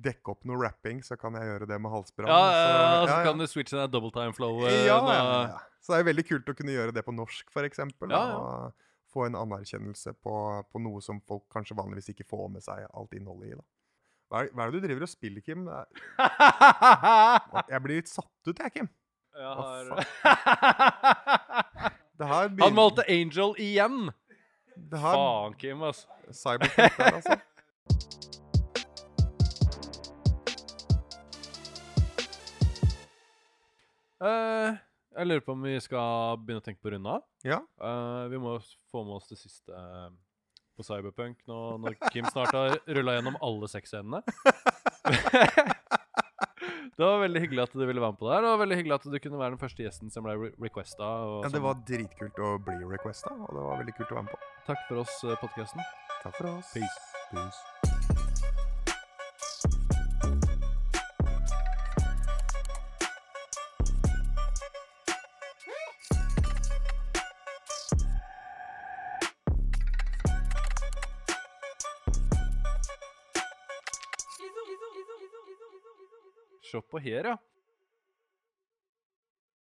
dekke opp noe rapping, så kan jeg gjøre det med halsbrann. Ja, ja, ja, så, så kan du switche den double time flow. ja, ja, ja. Så det er veldig kult å kunne gjøre det på norsk, f.eks. Ja, ja. Og få en anerkjennelse på, på noe som folk kanskje vanligvis ikke får med seg alt innholdet i. da. Hva er, hva er det du driver og spiller, Kim? Jeg blir litt satt ut, jeg, Kim. Jeg har Han valgte Angel igjen! det her, Faen, Kim, altså. Cyberpunk der, altså. Eh, jeg lurer på om vi skal begynne å tenke på å runde av. Ja. Uh, vi må få med oss det siste eh, på Cyberpunk nå når Kim snart har rulla gjennom alle seks scenene. det var veldig hyggelig at du ville være med på det her. Det var veldig hyggelig at du kunne være den første gjesten som ble re requesta. og ja, det var dritkult å bli requesta, og det var veldig kult å være med på. Takk for oss, uh, podkasten. Takk for oss. Peace. Peace. Se på her, ja.